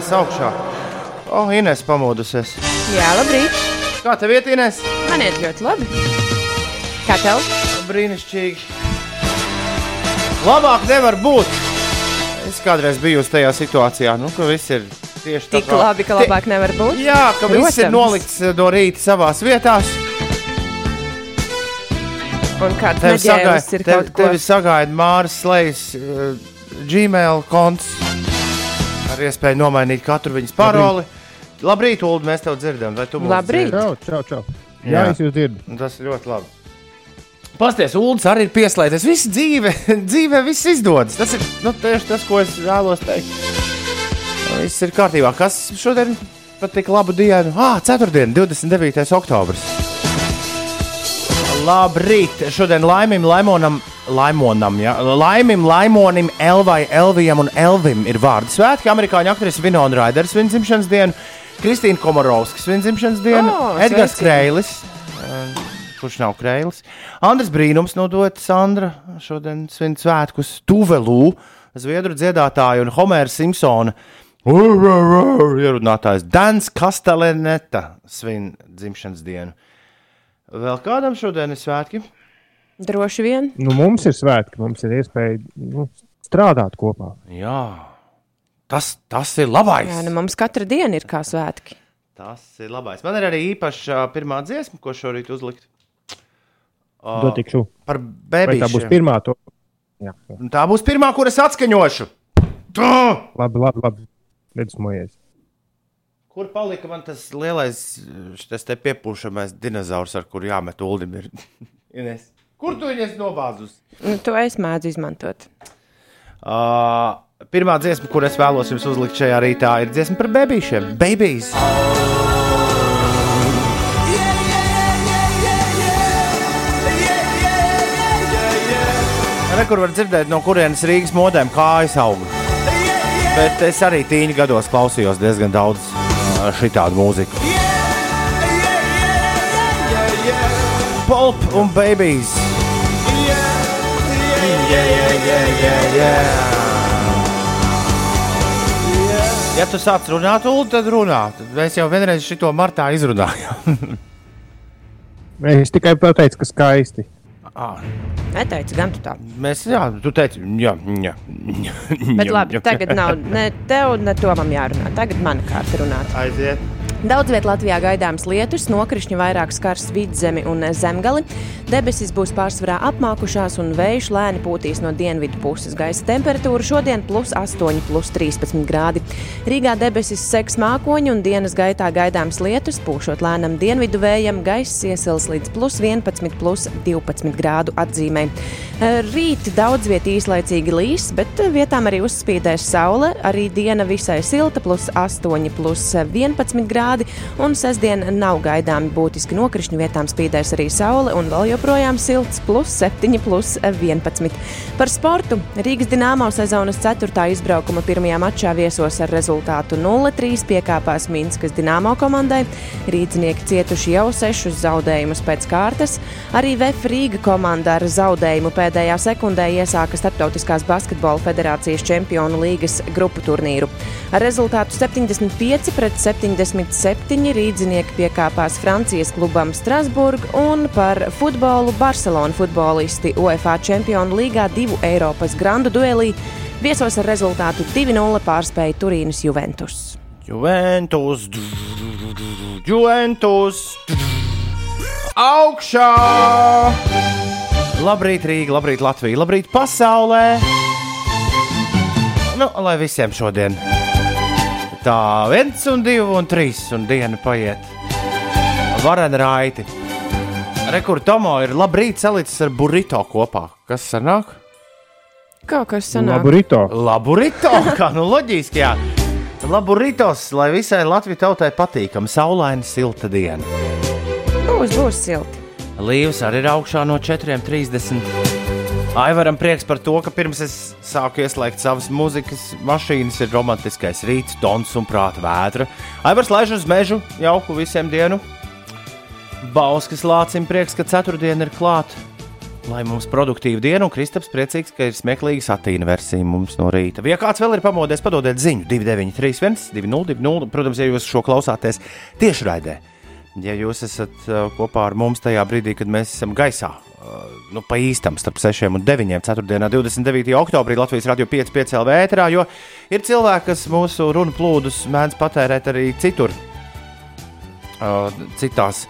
cēlies augšā. O, oh, Ines pamodusies. Jā, labrīt. Kā tev iet, Ines? Man iet ļoti labi. Kā tev? Brīnišķīgi. Labāk nevar būt. Es kādreiz biju tajā situācijā, nu, ka viss ir tieši Tik labi, ka labāk nevar būt. Jā, ka viss ir Protams. nolikts eh, no rīta savās vietās. Un kāds Tevi neģēlis ir tevi, kaut ko. tevi sagaida Māris Slejs, uh, Gmail konts ar iespēju nomainīt katru viņas paroli. Labrīt, Ulu, mēs tev dzirdam, vai tu mūs Labrīt. Čau, čau, čau. Jā. Jā, es jūs dzirdu. Tas ir ļoti labi. Pasties, Ulas arī ir pieslēdzies. Viss dzīve, dzīvē viss izdodas. Tas ir nu, tieši tas, ko es vēlos teikt. Viss ir kārtībā. Kas šodien pat tik labu dienu? Ah, ceturtdiena, 29. oktobris. Labrīt! Šodien laimim, laimonam, laimonam, ja? laimim, laimonim, Elvai, Elvijam un Elvim ir vārdu svētki. Amerikāņu aktrise Vinona Raiders svin dzimšanas dienu, Kristīna Komorovska svin dzimšanas dienu, O, Edgars. Kreilis. eh, Kurš nav krēsls? Andris Brīnums nodot Sandra šodien svin svētkus Tuvelū, Zviedru dziedātāju un Homēra Simpsona. Ierunātājs Dans Kasteleneta svin dzimšanas dienu. Vēl kādam šodien ir svētki? Droši vien. Nu, mums ir svētki, mums ir iespēja nu, strādāt kopā. Jā, tas, tas ir labais. Jā, nu mums katra diena ir kā svētki. Tas ir labais. Man ir arī īpaša pirmā dziesma, ko šorīt uzlikt. O, Dotikšu. par Vai tā būs bērnu. pirmā? To... Jā, jā. Tā būs pirmā, kuras atskaņošu. Tā! labi, labi. labi. Nedusmojies. Kur palika man tas lielais, tas te piepūšamais dinozaurs, ar kuru jāmet uldim? Ir? Ines, Kur tu viņus nobāzus? Nu, to es mēdzu izmantot. Uh, pirmā dziesma, kur es vēlos jums uzlikt šajā rītā, ir dziesma par bebīšiem. Babies! Kur var dzirdēt, no kurienes Rīgas modēm kājas aug. Bet es arī tīņa gados klausījos diezgan daudz šitādu mūziku. Pulp un babies! Ja tu sāc runāt, Ulu, tad runā. Tad Mēs jau vienreiz šo martā izrunājām. Es tikai pateicu, ka skaisti. Ah, Neteicu, gan tu tā. Mēs, jā, tu teici, jā, jā. Bet labi, tagad nav ne tev, ne tomam jārunā. Tagad mana kārta runāt. Aiziet. Daudz vietā Latvijā gaidāms lietus, nokrišņi vairāk skars vidzemi un zemgali. Debesis būs pārsvarā apmākušās un vējš lēni pūtīs no dienvidu puses. Gaisa temperatūra šodien plus 8, plus 13 grādi. Rīgā debesis seks mākoņi un dienas gaitā gaidāms lietus, pūšot lēnam dienvidu vējam, gaiss iesils līdz plus 11, plus 12 grādu atzīmē. Rīt daudz vietā īslaicīgi līs, bet vietām arī uzspīdēs saule. Arī diena visai silta, plus 8, plus 11 grādi. Un sestdien nav gaidāmi būtiski nokrišņi. Vietām spīdēs arī saule un vēl joprojām silts, plus 7, plus 11. Par sportu Rīgas dīnāmo sezonas 4. izbraukuma pirmajā mačā viesos ar rezultātu 0-3 piekāpās Minskas dīnāmo komandai. Rīdzinieki cietuši jau sešus zaudējumus pēc kārtas. Arī VF Rīga komanda ar zaudējumu pēdējā sekundē iesāka Startautiskās basketbola federācijas čempionu līgas grupu turnīru. Ar rezultātu 75 pret 77 rīdzinieki piekāpās Francijas klubam Strasburg un par futbolu Barcelona futbolisti UEFA čempionu līgā divu Eiropas grandu duelī viesos ar rezultātu 2-0 pārspēja Turīnas Juventus. Juventus, Juventus, augšā! Labrīt, Rīga, labrīt, Latvija, labrīt, pasaulē! Nu, lai visiem šodien tā viens, un divi, un trīs, un diena paiet. Varena raiti. Rekur Tomo ir labrīt salicis ar burrito kopā. Kas sanāk? Kaut kas sanāk. Labu rītu. Labu rītu, kā nu loģiski, jā. Labu rītos, lai visai Latvijas tautai patīkama, saulaina, silta diena. Būs, būs silti. Līvs arī ir augšā no 4,30. Aivaram prieks par to, ka pirms es sāku ieslēgt savas muzikas mašīnas, ir romantiskais rīts, tons un prāta vētra. Aivars laiž uz mežu, jauku visiem dienu. Bauskas lācim prieks, ka ceturtdiena ir klāta. Lai mums produktīva diena, un Kristaps priecīgs, ka ir smieklīga satīna versija mums no rīta. Ja kāds vēl ir pamodies, padodiet ziņu 293, 202, protams, ja jūs šo klausāties tiešraidē. Ja jūs esat uh, kopā ar mums tajā brīdī, kad mēs esam gaisā, nu, pa īstam starp 6 un 9, 4. 29. oktobrī Latvijas radio 5,5 LV ēterā, jo ir cilvēki, kas mūsu runu plūdus mēdz patērēt arī citur, uh, citās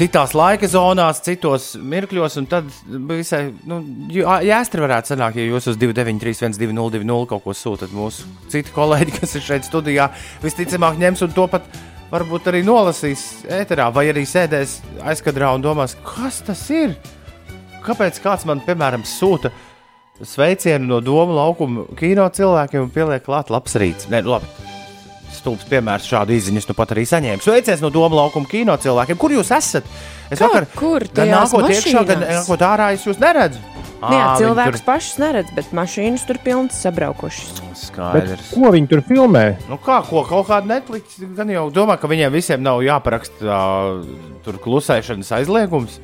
citās laika zonās, citos mirkļos, un tad visai nu, jāstra varētu sanākt, ja jūs uz 293, 1202 kaut ko sūtat mūsu citi kolēģi, kas ir šeit studijā, visticamāk ņems un to pat varbūt arī nolasīs ēterā, vai arī sēdēs aizkadrā un domās, kas tas ir? Kāpēc kāds man, piemēram, sūta sveicienu no Doma laukuma kino cilvēkiem un pieliek klāt labs rīts? Nē, labi stulbs piemērs šādu izziņu nu pat arī saņēmu. Sveiciens no Doma laukuma kino cilvēkiem. Kur jūs esat? Es Kā, vakar, kur gan nākot iekšā, gan nākot ārā, es jūs neredzu. À, Jā, cilvēks tur... pašs neredz, bet mašīnas tur pilnas sabraukušas. Skaidrs. Bet ko viņi tur filmē? Nu kā, ko kaut kāda Netflix, gan jau domā, ka viņiem visiem nav jāparaksta uh, tur klusēšanas aizliegums.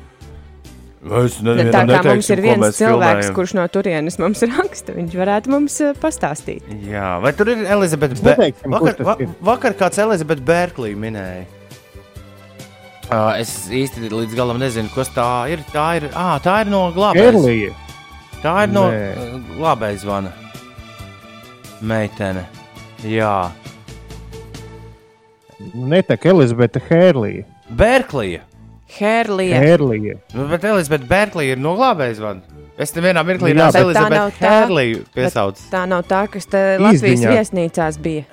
Es nezinu, tā kā neteiksim, mums ir viens cilvēks, filmējam. kurš no turienes mums raksta, viņš varētu mums uh, pastāstīt. Jā, vai tur ir Elizabete Bērklī? Vakar, va, vakar kāds Elizabete Bērklī minēja. Uh, es īsti līdz galam nezinu, kas tā ir. Tā ir, ah, tā ir no glābējas. Tā ir no uh, glābējas zvana. Meitene. Jā. Netek Elizabete Hērlija. Bērklija. Hērlija. Hērlija. Nu, bet Elizabete Berklija ir noglābējusi man. Es nevienā mirklī neesmu Elizabete Hērliju piesaucis. Tā nav tā, kas te Latvijas Izdiņā. viesnīcās bija.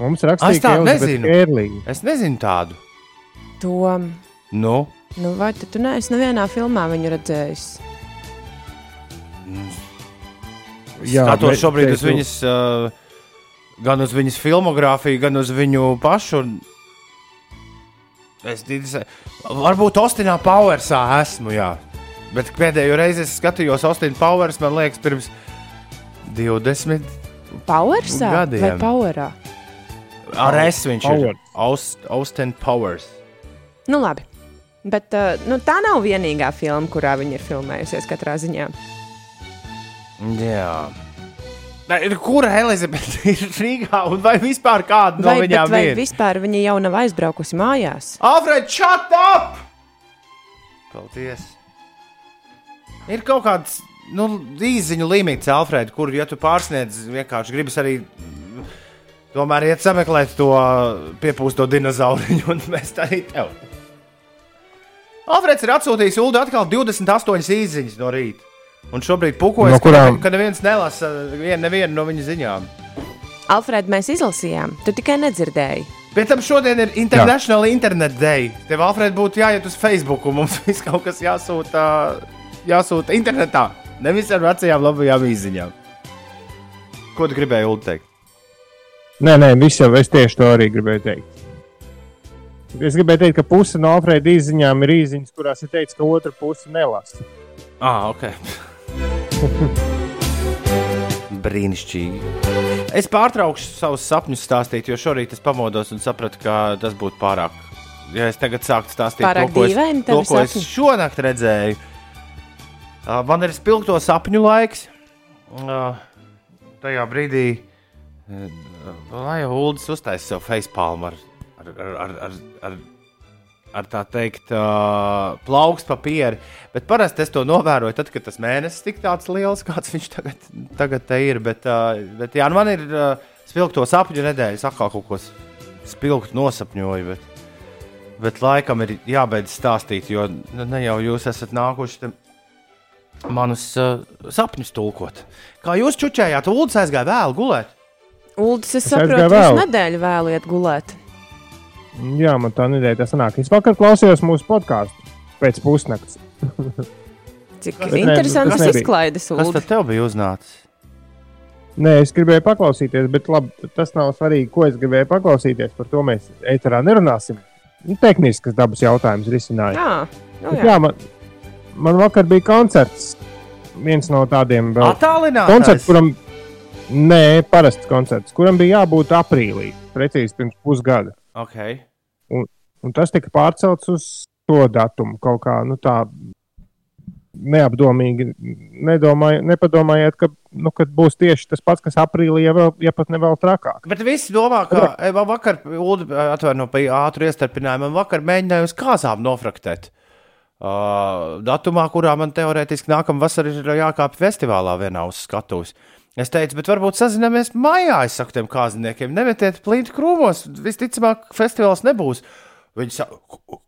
Mums rakstīja, ka nezinu. Hērlija. Es nezinu tādu. Tom. Nu? Nu, vai tu neesi nevienā filmā viņu redzējis? Jā, skatos šobrīd uz viņas, uh, gan uz viņas filmogrāfiju, gan uz viņu pašu. Es domāju, varbūt Ostinā Powersā esmu, jā. Bet pēdējo reizi es skatījos Ostina Powers, man liekas, pirms 20 Powersā gadiem. Vai Powerā? Ar es viņš Power. ir Aust, Austin Powers. Nu labi. Bet uh, nu, tā nav vienīgā filma, kurā viņa ir filmējusies katrā ziņā. Jā. Kura Elizabete ir Rīgā un vai vispār kāda no vai, viņām vai ir? Vai vispār viņa jau nav aizbraukusi mājās? Alfred, shut up! Paldies! Ir kaut kāds nu, īziņu limits, Alfred, kur, ja tu pārsniedz, vienkārši gribas arī tomēr iet sameklēt to piepūsto dinozauriņu, un mēs tā arī tev. Alfreds ir atsūtījis Ulu atkal 28 īziņas no rīta. Un šobrīd pukojas, no kurām... ka, neviens nelasa vien, nevienu no viņa ziņām. Alfred, mēs izlasījām, tu tikai nedzirdēji. Pēc tam šodien ir International Jā. Internet Day. Tev, Alfred, būtu jāiet uz Facebook, un mums viss kaut kas jāsūta, jāsūta internetā. Nevis ar vecajām labajām izziņām. Ko tu gribēji teikt? Nē, nē, viss jau es tieši to arī gribēju teikt. Es gribēju teikt, ka puse no Alfreda izziņām ir izziņas, kurās ir teikts, ka otra puse nelasa. Ah, ok. Brīnišķīgi. Es pārtraukšu savus sapņus stāstīt, jo šorīt es pamodos un sapratu, ka tas būtu pārāk. Ja es tagad sāktu stāstīt pārāk to, ko, es, to, ko es šonakt redzēju, uh, man ir spilgto sapņu laiks. Uh, tajā brīdī, uh, lai jau Ulas uztaisītu sev facepalmu ar, ar, ar, ar, ar, ar tā teikt, uh, plaukst papīri. Bet parasti es to novēroju, tad, kad tas mēnesis tik tāds liels, kāds viņš tagad, tagad ir. Bet, uh, bet jā, nu man ir uh, spilgto sapņu nedēļa, es atkal kaut ko spilgtu nosapņoju. Bet, bet laikam ir jābeidz stāstīt, jo nu, ne jau jūs esat nākuši manus uh, sapņus tulkot. Kā jūs čučējāt, Ulas aizgāja vēl gulēt? Ulas, es, es saprotu, jūs nedēļu vēliet gulēt. Jā, man tā nedēļa tā sanāk. Es vakar klausījos mūsu podkāstu pēc pusnakts. Cik interesants izklaides. Kas tad tev bija uznācis? Nē, es gribēju paklausīties, bet labi, tas nav svarīgi, ko es gribēju paklausīties. Par to mēs ēterā nerunāsim. Nu, tehniskas dabas jautājums risināja. Jā, nu, jā. jā man, man vakar bija koncerts. Viens no tādiem vēl tālākiem koncertiem, kuram nē, parasts koncerts, kuram bija jābūt aprīlī, precīzi pirms pusgada. Okay. Un, un tas tika pārcelts uz to datumu kaut kā nu, tā. neapdomīgi nedomāj, nepadomājiet, ka, nu, ka būs tieši tas pats, kas aprīlī, ja, vēl, ja pat ne vēl trakāk. Bet visi domā, ka e, man vakar, atvainojiet, pa ātru iestarpinājumu, man vakar mēģināja uz kāzām nofraktēt. Uh, datumā, kurā man teorētiski nākamā vasarā ir jākāpj festivālā vienā uz skatuves. Es teicu, bet varbūt sazināmies mājā, es saku tiem kāzniekiem, nemetiet plīti krūmos, visticamāk, festivāls nebūs. Viņi saka,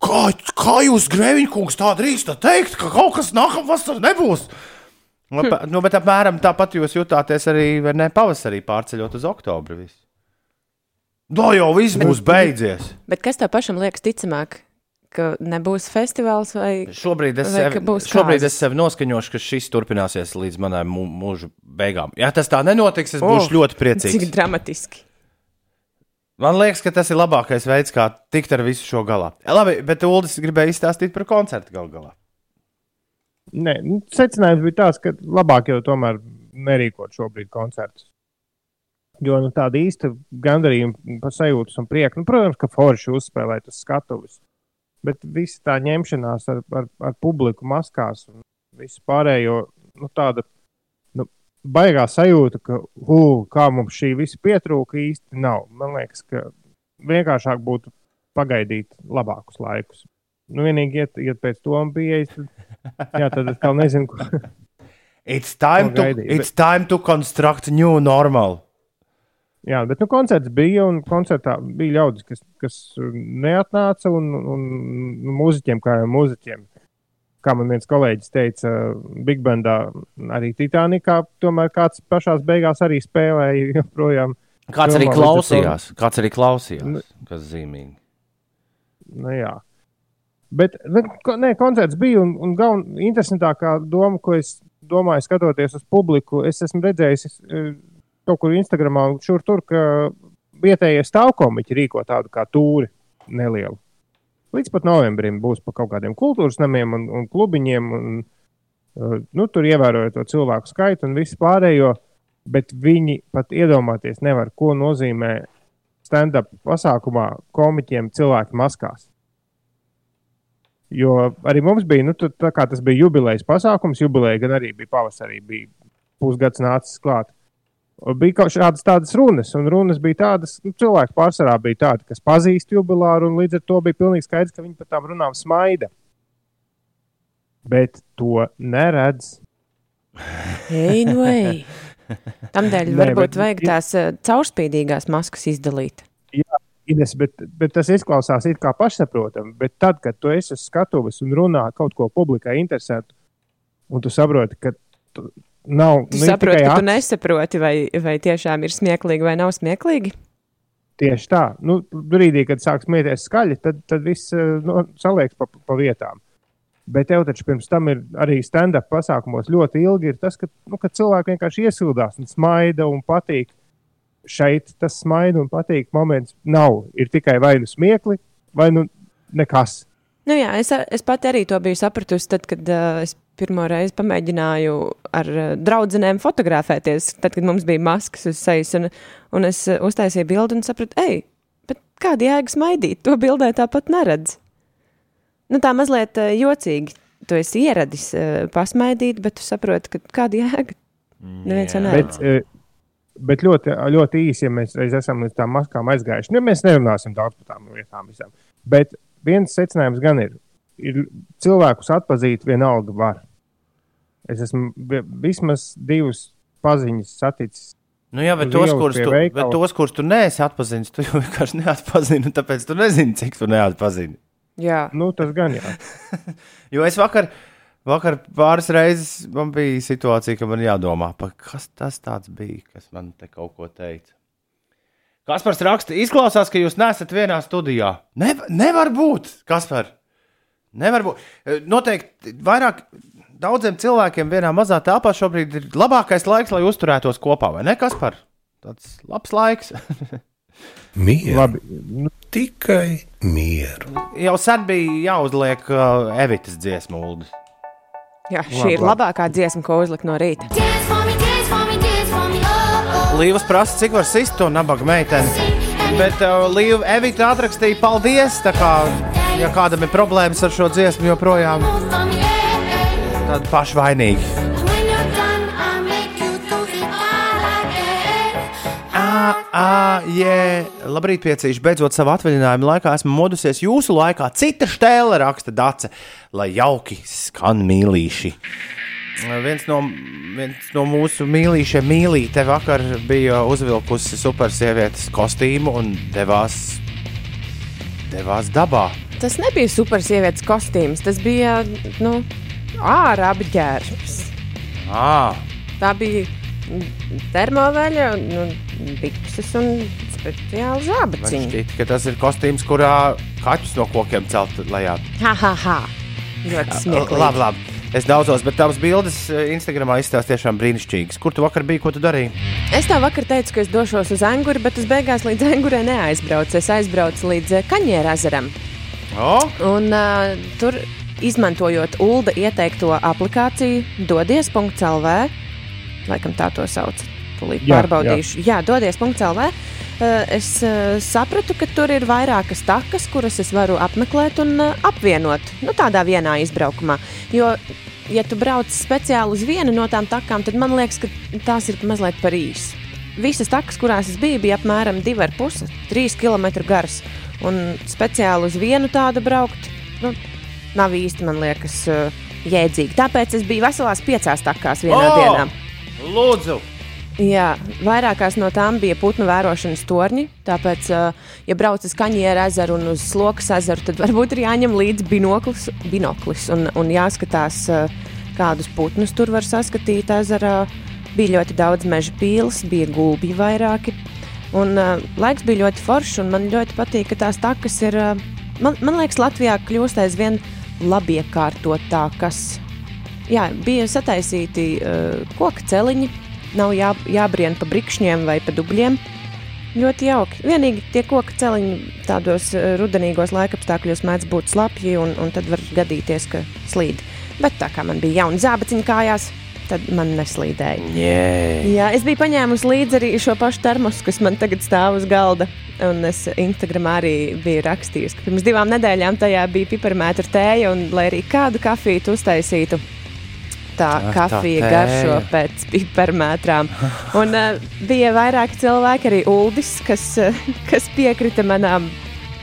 kā, kā jūs, Grēviņkungs, tā drīkstat teikt, ka kaut kas nākamā vasarā nebūs? Nu, nu, bet apmēram tāpat jūs jutāties arī ne, pavasarī, pārceļot uz oktobri. Visu. No jau viss būs beidzies. Bet kas tev pašam liekas ticamāk? Ka nebūs festivāls vai šobrīd es, vai sev, šobrīd es sev noskaņošu, ka šis turpināsies līdz manai mūža beigām. Ja tas tā nenotiks, es būšu oh, ļoti priecīgs. Cik dramatiski. Man liekas, ka tas ir labākais veids, kā tikt ar visu šo galā. Labi, bet Ulas gribēja izstāstīt par koncertu gal galā. Nē, nu, secinājums bija tāds, ka labāk jau tomēr nerīkot šobrīd koncertus. Jo nu, tāda īsta gandarījuma par sajūtas un prieku, nu, protams, ka forši uzspēlēt uz skatuves. Bet visa tā ņemšanās ar, ar, ar publiku maskās un visu pārējo, nu, tāda baigā sajūta, ka, uh, kā mums šī visa pietrūka, īsti nav. Man liekas, ka vienkāršāk būtu pagaidīt labākus laikus. Nu, vienīgi iet, iet pēc tam pieejas, tad, jā, tad es nezinu, ko. It's time, to, it's time to construct new normal. Jā, bet nu, koncerts bija, un koncertā bija ļaudis, kas, kas neatnāca, un, un, un mūziķiem, kā jau mūziķiem kā man viens kolēģis teica, Big Bandā, arī Titanikā, tomēr kāds pašā beigās arī spēlēja joprojām. Kāds arī klausījās, kāds arī klausījās, nu, kas zīmīgi. Nu, jā. Bet ne, koncerts bija un, un galvenā interesantākā doma, ko es domāju, skatoties uz publiku, es esmu redzējis e, kaut kur Instagramā, šur tur, ka vietējie stāvkomiķi rīko tādu kā tūri nelielu. Līdz pat novembrim būs pa kaut kādiem kultūras namiem un, un klubiņiem. Un, uh, nu, tur ievērojot to cilvēku skaitu un visu pārējo, bet viņi pat iedomāties nevar, ko nozīmē stand-up pasākumā komiķiem cilvēki maskās. Jo arī mums bija, nu, tā kā tas bija jubilejas pasākums, jubileja gan arī bija pavasarī, bija pusgads nācis klāt. Bija kaut kādas tādas runas, un runas bija tādas, nu, cilvēki pārsvarā bija tādi, kas pazīst jubilāru, un līdz ar to bija pilnīgi skaidrs, ka viņi par tām runām smaida. Bet to neredz. Ej, nu ej. Tamdēļ varbūt bet, vajag tās uh, caurspīdīgās maskas izdalīt. Jā, Ines, bet, bet tas izklausās it kā pašsaprotami, bet tad, kad tu esi uz skatuves un runā kaut ko publikai interesantu, un tu saproti, ka tu, nav. Tu nu, saproti, ka ats... tu nesaproti, vai, vai tiešām ir smieklīgi vai nav smieklīgi? Tieši tā. Nu, brīdī, kad sāk smieties skaļi, tad, tad viss eh, nu, saliekas pa, pa vietām. Bet tev taču pirms tam ir arī stand-up pasākumos ļoti ilgi. Ir tas, ka, nu, ka cilvēki vienkārši iesildās un smaida un patīk. Šeit tas smaida un patīk moments nav. Ir tikai vai nu smiekli, vai nu nekas. Nu jā, es, es pati arī to biju sapratusi, tad, kad uh, es pirmo reizi pamēģināju ar uh, draugiem fotografēties, tad, kad mums bija maskas uz sejas, un, un es uh, uztaisīju bildi un sapratu, ej, bet kāda jēga smaidīt? To bildē tāpat neredz. Nu, tā mazliet uh, jocīgi. Tu esi ieradis pasmaidīt, bet tu saproti, ka kāda jēga. Neviens jau neredz. Bet, bet ļoti, ļoti īsi, ja mēs esam līdz tām maskām aizgājuši, nu, mēs nerunāsim daudz par tām lietām visām. Bet viens secinājums gan ir, ir cilvēkus atpazīt vienalga var. Es esmu vismaz divas paziņas saticis. Nu jā, bet tos, kurus tu, bet tos, kurus tu neesi atpazinis, tu jau vienkārši neatpazini, tāpēc tu nezini, cik tu neatpazini. Jā, nu, tas gan jā. jo es vakar, vakar pāris reizes man bija situācija, ka man jādomā, kas tas bija, kas man te kaut ko teica. Kaspars raksta, izklausās, ka jūs neesat vienā studijā. Ne, nevar būt, Kaspar. Nevar būt. E, noteikti vairāk daudziem cilvēkiem vienā mazā telpā šobrīd ir labākais laiks, lai uzturētos kopā, vai ne, Kaspar? Tāds labs laiks. mieru. Labi. Nu, tikai mieru. Jau sen bija jāuzliek uh, Evitas dziesmu, Uldis. Jā, šī labi, ir labākā dziesma, ko uzlikt no rīta. Oh, oh. Līvas prasa, cik var sist to nabaga meiteni. Bet uh, Līva Evita atrakstīja paldies. Ja kādam ir problēmas ar šo dziesmu, joprojām tādi pašvainīgi. Ah, yeah. Labrīt, piecīši. Beidzot, savā atvaļinājuma laikā esmu modusies jūsu laikā. Cita stēle raksta Dace, lai jauki skan mīlīši. Viens no, viens no mūsu mīlīšiem, mīlīte, vakar bija uzvilkusi supersievietes kostīmu un devās, devās dabā. Tas nebija supersievietes kostīms, tas bija nu, ārā apģērbs. Ah. Tā bija termoveļa, nu, bikses un speciāli zābaciņi. Šķiet, ka tas ir kostīms, kurā kaķus no kokiem celt lejā. Ha, ha, ha. Ļoti smieklīgi. Labi, labi. Es daudzos, bet tavas bildes eh, Instagramā izstāsta tiešām brīnišķīgas. Kur tu vakar biji, ko tu darīji? Es tev vakar teicu, ka es došos uz Anguru, bet es beigās līdz Angurai neaizbraucu. Es aizbraucu līdz eh, Kaņēra ezeram. Oh? Un uh, tur, izmantojot ULDA ieteikto aplikāciju, dodies.lv, laikam tā to sauc. Tūlīt Jā, pārbaudīšu. Jā, jā dodies.lv. Es uh, sapratu, ka tur ir vairākas takas, kuras es varu apmeklēt un uh, apvienot nu, tādā vienā izbraukumā. Jo, ja tu brauc speciāli uz vienu no tām takām, tad man liekas, ka tās ir mazliet par īsi. Visas takas, kurās es biju, bija apmēram 2,5, 3 km garas. Un speciāli uz vienu tādu braukt, nu, nav īsti, man liekas, uh, jēdzīgi. Tāpēc es biju veselās piecās takās vienā O! dienā. Lūdzu! Jā, vairākās no tām bija putnu vērošanas torņi. Tāpēc, uh, ja brauc uz Kaņģera ezeru un uz Slokas ezeru, tad varbūt ir jāņem līdzi binoklis, binoklis un, un jāskatās, uh, kādus putnus tur var saskatīt ezerā. Bija ļoti daudz meža pīles, bija gulbi vairāki. Un, uh, laiks bija ļoti foršs, un man ļoti patīk, ka tās takas ir. Uh, man, man liekas, Latvijā kļūst aizvien labiekārtotākas. Jā, bija sataisīti uh, koku celiņi, nav jā, jābrien pa brikšņiem vai pa dubļiem. Ļoti jauki. Vienīgi tie koku celiņi tādos eh, rudenīgos laikapstākļos mēdz būt slapji, un, un tad var gadīties, ka slīd. Bet tā kā man bija jauna zābaciņa kājās, tad man neslīdēja. Yeah. Jā, es biju paņēmusi līdzi arī šo pašu termosu, kas man tagad stāv uz galda. Un es Instagramā arī biju rakstījusi, ka pirms divām nedēļām tajā bija piparmētra tēja, un lai arī kādu kafiju tu uztaisītu, tā tā kafija tēja. garšo pēc piparmētrām. Un uh, bija vairāki cilvēki, arī Uldis, kas, uh, kas piekrita manām,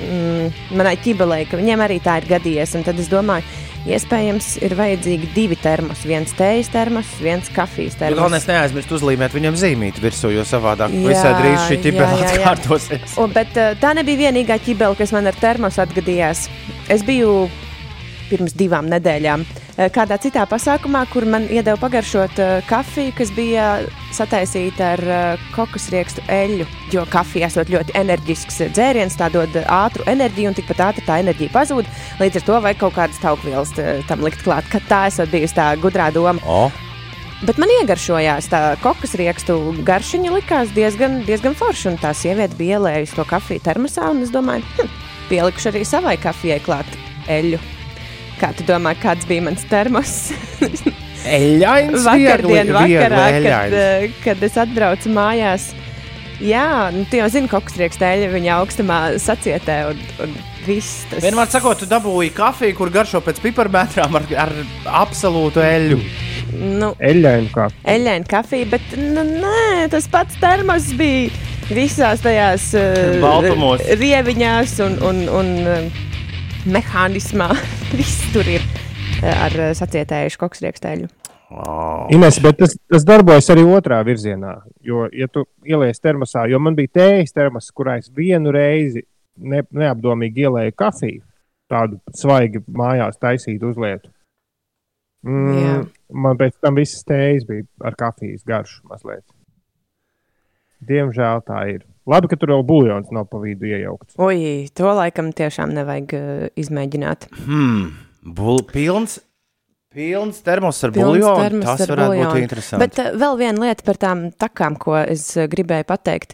mm, manai ķibelei, ka viņiem arī tā ir gadījies. Un tad es domāju, iespējams, ir vajadzīgi divi termos. Viens tējas termos, viens kafijas termos. Galvenais neaizmirst uzlīmēt viņam zīmīti virsū, jo savādāk Jā, visai drīz šī ķibela atkārtosies. Un, bet uh, tā nebija vienīgā ķibele, kas man ar termosu atgadījās. Es biju pirms divām nedēļām uh, kādā citā pasākumā, kur man iedeva pagaršot uh, kafiju, kas bija sataisīta ar uh, kokosriekstu eļļu. Jo kafija esot ļoti enerģisks dzēriens, tā dod ātru enerģiju, un tikpat ātri tā enerģija pazūd. Līdz ar to vajag kaut kādas taukvielas tam likt klāt, ka tā esot bijusi tā gudrā doma. O, Bet man iegaršojās tā kokas riekstu garšiņa, likās diezgan, diezgan forša. Un tā sieviete bija ielējusi to kafiju termosā, un es domāju, hm, pielikšu arī savai kafijai klāt eļļu. Kā tu domā, kāds bija mans termos? eļļains, Vakardien, viegli- viegli vakarā, kad, eļļains. eh, kad es atbraucu mājās. Jā, nu, tu jau zini, ka koksrieksta eļļa viņa augstumā sacietē, un, un viss tas Vienmēr sakot, tu dabūji kafiju, kur garšo pēc piparmētrām ar, ar absolūtu eļļu. Nu, Eļļainu kā. eļļaina kafija, bet nu, nē, tas pats termos bija visās tajās uh, Baltumos. rieviņās un, un, un uh, mehānismā. Viss tur ir uh, ar uh, sacietējušu koksriekstēļu. Oh. Ines, bet tas, tas darbojas arī otrā virzienā. Jo, ja tu ieliec termosā, jo man bija tējas termos, kurā es vienu reizi ne, neapdomīgi ielēju kafiju, tādu svaigi mājās taisītu uzlietu. Mm, man pēc tam visas tējas bija ar kafijas garšu mazliet. Diemžēl tā ir. Labi, ka tur vēl buļļons nav pa vidu iejaukts. Ui, to laikam tiešām nevajag uh, izmēģināt. Hmm. Bul, pilns, pilns termos ar termos Tas ar varētu buļļonu. būt interesanti. Bet uh, vēl viena lieta par tām takām, ko es uh, gribēju pateikt.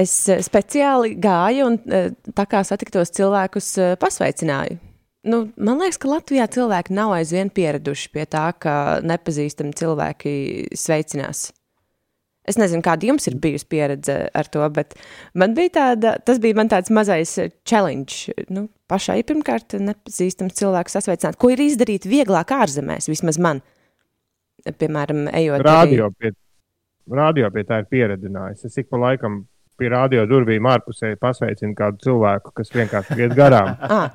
Es uh, speciāli gāju un uh, tā kā satiktos cilvēkus, uh, pasveicināju. Nu, man liekas, ka Latvijā cilvēki nav aizvien pieraduši pie tā, ka nepazīstami cilvēki sveicinās. Es nezinu, kāda jums ir bijusi pieredze ar to, bet man bija tāda, tas bija man tāds mazais challenge. Nu, pašai pirmkārt nepazīstams cilvēks sasveicināt, ko ir izdarīt vieglāk ārzemēs, vismaz man. Piemēram, ejot. Radio, arī... pie, radio pie tā ir pieredzinājis. Es ik pa laikam pie radio durvīm ārpusē pasveicina kādu cilvēku, kas vienkārši iet garām. ah.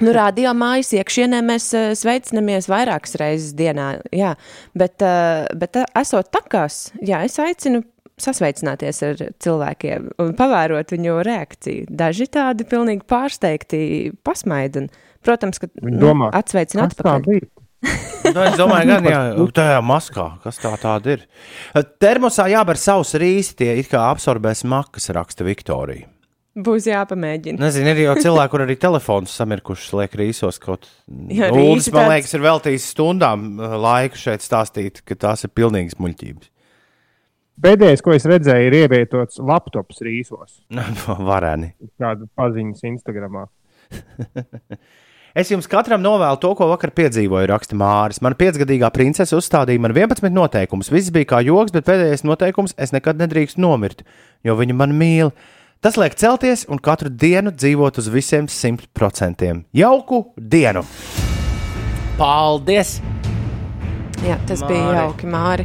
nu, radio mājas iekšienē mēs uh, sveicinamies vairākas reizes dienā, jā, bet, uh, bet uh, esot takās, jā, es aicinu sasveicināties ar cilvēkiem un pavērot viņu reakciju. Daži tādi pilnīgi pārsteigti pasmaida. Protams, ka nu, atsveicina atpakaļ. nu, es domāju, gan jā, tajā maskā, kas tā tāda ir. Termosā jāber savs rīsi, tie it kā absorbēs makas, raksta Viktorija. Būs jāpamēģina. Nezinu, ir jau cilvēki, kur arī telefons samirkuši, liek rīsos kaut veidā. Lūdzu, man liekas, ir veltījis stundām uh, laiku šeit stāstīt, ka tās ir pilnīgas muļķības. Pēdējais, ko es redzēju, ir ievietots laptops rīsos. Varēni. Kāda paziņas Instagramā. Es jums katram novēlu to, ko vakar piedzīvoju, raksta Māris. Mana piecgadīgā princese uzstādīja man 11 noteikumus. Viss bija kā joks, bet pēdējais noteikums - es nekad nedrīkstu nomirt, jo viņa man mīl. Tas liek celties un katru dienu dzīvot uz visiem 100%. Jauku dienu! Paldies! Jā, tas Māri. bija jauki, Māri.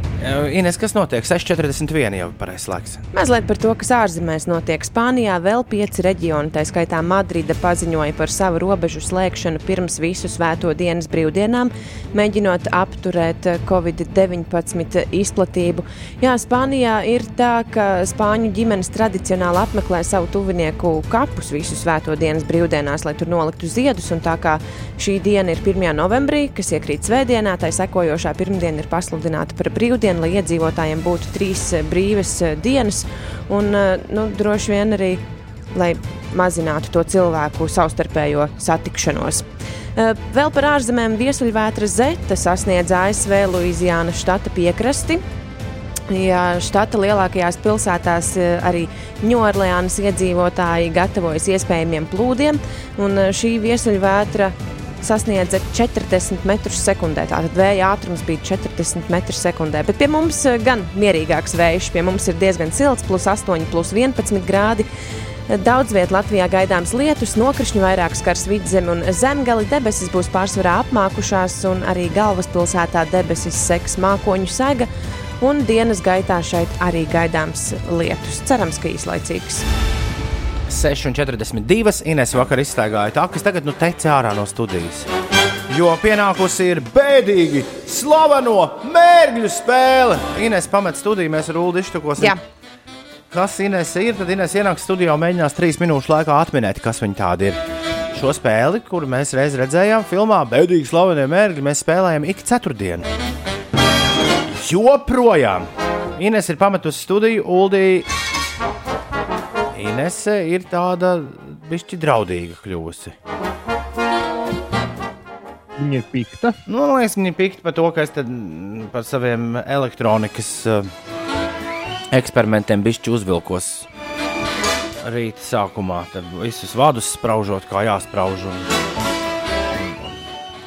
Ines, kas notiek? 6,41 jau ir pareizais laiks. Mazliet par to, kas ārzemēs notiek. Spānijā vēl pieci reģioni, tā skaitā Madrida, paziņoja par savu robežu slēgšanu pirms visu svēto dienas brīvdienām, mēģinot apturēt Covid-19 izplatību. Jā, Spānijā ir tā, ka spāņu ģimenes tradicionāli apmeklē savu tuvinieku kapus visu svēto dienas brīvdienās, lai tur noliktu ziedus. Un tā kā šī diena ir 1. novembrī, kas iekrīt svētdienā, tai sekojošā 1 pirmdiena ir pasludināta par brīvdienu, lai iedzīvotājiem būtu trīs eh, brīvas eh, dienas. Un, eh, nu, droši vien arī, lai mazinātu to cilvēku savstarpējo satikšanos. Vēl par ārzemēm viesuļvētra Zeta sasniedz ASV Luizijānas štata piekrasti. Ja štata lielākajās pilsētās arī Ņūorleānas iedzīvotāji gatavojas iespējamiem plūdiem, un šī viesuļvētra sasniedza 40 metrus sekundē. Tātad vēja ātrums bija 40 metrus sekundē. Bet pie mums eh, gan mierīgāks vējš, pie mums ir diezgan silts, plus 8, plus 11 grādi. Daudz vietā Latvijā gaidāms lietus, nokrišņu vairāk skars vidzemi un zemgali. Debesis būs pārsvarā apmākušās, un arī galvaspilsētā debesis seks mākoņu sega. Un dienas gaitā šeit arī gaidāms lietus. Cerams, ka īslaicīgs. 6,42. Ines vakar izstaigāja tā, kas tagad nu teica ārā no studijas. Jo pienākusi ir bēdīgi slaveno mērķu spēle. Ines pamet studiju, mēs ar Ulu iztukosim. Jā. Kas Ines ir? Tad Ines ienāks studijā un mēģinās trīs minūšu laikā atminēt, kas viņa tāda ir. Šo spēli, kuru mēs reiz redzējām filmā, bēdīgi slavenie mērķi, mēs spēlējam ik ceturtdienu. Joprojām Ines ir pametusi studiju, Uldija Inese ir tāda bišķi draudīga kļūsi. Viņa ir pikta. Nu, man liekas, viņa ir pikta par to, ka es par saviem elektronikas uh, eksperimentiem bišķi uzvilkos rīta sākumā. Tad visus vadus spraužot, kā jāsprauž.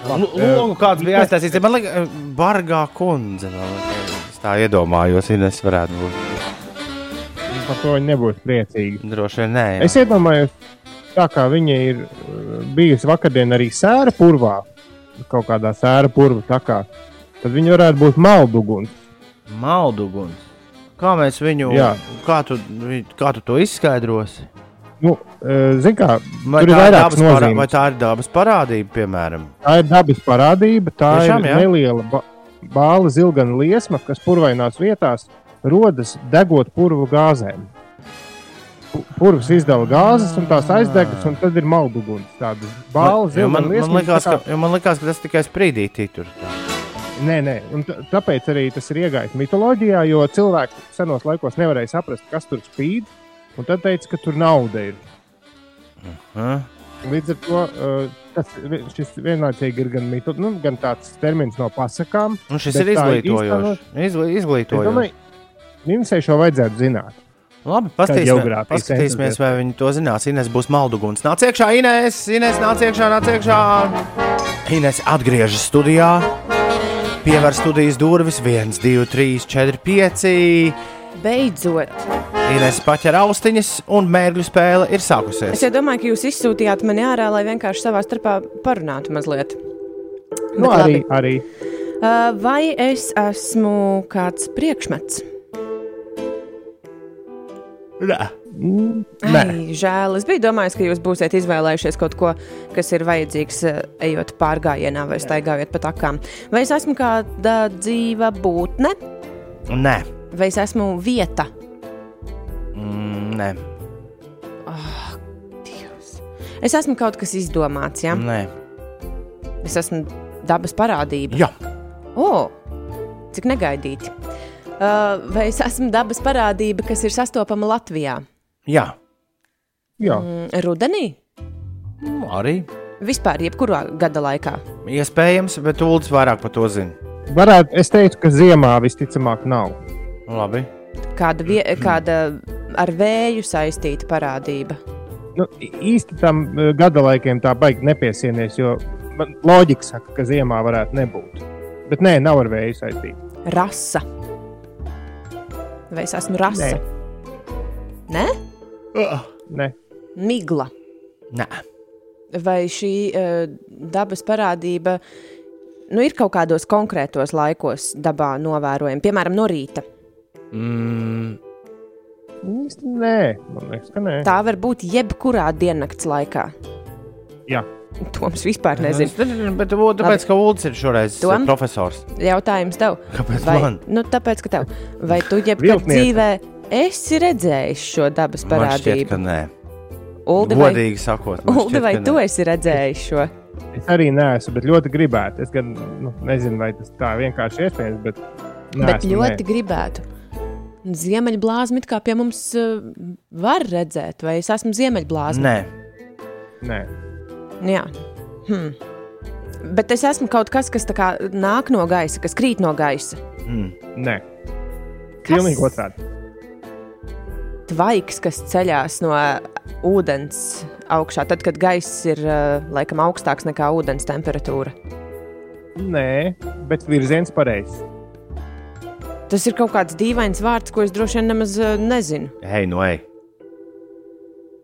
Un, un, Logu kāds bija aiztaisīts. Man liekas, bargā kundze. Tā iedomājos, Ines varētu būt par to viņi nebūs priecīgi. Droši vien nē. Jā. Es iedomājos, tā kā viņa ir uh, bijusi vakardien arī sēra purvā, kaut kādā sēra purva takā, tad viņa varētu būt malduguns. Malduguns. Kā mēs viņu, Jā. kā tu, kā tu to izskaidrosi? Nu, uh, Ziniet, kā vai tur ir vairākas nozīmes. Vai tā ir dabas parādība, piemēram? Tā ir dabas parādība, tā Tiešām, ir jā? neliela ba bāla zilgana liesma, kas purvainās vietās rodas degot purvu gāzēm. Purvs izdala gāzes, un tās aizdegas, un tad ir malduguns. Tāda balva, zila. Man, man, likās, kā... ka, man likās, ka tas tikai sprīdītī tur. Nē, nē, un tāpēc arī tas ir iegājis mitoloģijā, jo cilvēki senos laikos nevarēja saprast, kas tur spīd, un tad teica, ka tur nauda ir. -huh. Līdz ar to uh, tas šis vienlaicīgi ir gan, mito, nu, gan tāds termins no pasakām. Un šis ir izglītojošs. Izglītojošs. Nimsai šo vajadzētu zināt. Labi, paskatīsimies, paskatīsimies vai viņi to zinās. Ines būs malduguns. Nāc iekšā, Ines! Ines, nāc iekšā, nāc iekšā! Ines atgriežas studijā. pievērt studijas durvis 1, 2, 3, 4, 5. Beidzot! Inês paķer austiņas, un mērķu spēle ir sākusies. Es domāju, ka jūs izsūtījāt mani ārā, lai vienkārši savā starpā parunātu mazliet. Nu, Bet arī, labi. arī. Uh, vai es esmu kāds priekšmets? Nē. Mm, Nē, Ai, žēl. Es biju domājis, ka jūs būsiet izvēlējušies kaut ko, kas ir vajadzīgs, eh, ejot pārgājienā vai staigājot pa takām. Vai es esmu kāda dzīva būtne, Nē. vai es esmu vieta? Mm, nē. Oh, Dievs. Es esmu kaut kas izdomāts, ja? Nē. Es esmu dabas parādība. Jā. O, cik negaidīti. Uh, vai es esmu dabas parādība, kas ir sastopama Latvijā? Jā. jā. Mm, rudenī? Mm, Arī. Vispār, jebkurā gada laikā. Iespējams, bet Ulas vairāk par to zina. Varētu, es teiktu, ka ziemā visticamāk nav. Labi. Kāda, vie, kāda ar vēju saistīta parādība? Nu, īsti tam eh, gada laikiem tā baigi nepiesienies, jo loģika saka, ka ziemā varētu nebūt. Bet nē, nav ar vēju saistīta. Rasa. Vai es esmu rasa? Nē, Nē, migla. Nē. Vai šī uh, dabas parādība nu, ir kaut kādos konkrētos laikos dabā novērojama, piemēram, no rīta? Mm, nē. Man liekas, ka nē. Tā var būt jebkurā diennakts laikā. Jā. Toms vispār nezina. Es nezinu, bet o, tāpēc, ka Ulas ir šoreiz Tom? profesors. Jautājums tev. Kāpēc Vai, man? nu, tāpēc, ka tev. Vai tu jebkad dzīvē esi redzējis šo dabas Man šķiet, parādību? ka nē. Uldi, vai, Godīgi sakot, man Uldi, vai tu esi redzējis šo? Es arī neesmu, bet ļoti gribētu. Es gan nu, nezinu, vai tas tā vienkārši iespējams, bet, neesmu, Bet ļoti gribētu. Ziemeļblāzma it kā pie mums uh, var redzēt, vai es esmu ziemeļblāzma? Nē. Nē. Jā. Hmm. Bet es esmu kaut kas, kas tā kā nāk no gaisa, kas krīt no gaisa. Mm. Nē. Kas? Pilnīgi otrādi. Tvaiks, kas ceļās no ūdens augšā, tad, kad gaiss ir uh, laikam augstāks nekā ūdens temperatūra. Nē, bet virziens pareizs. Tas ir kaut kāds dīvains vārds, ko es droši vien nemaz uh, nezinu. Hei, no ej.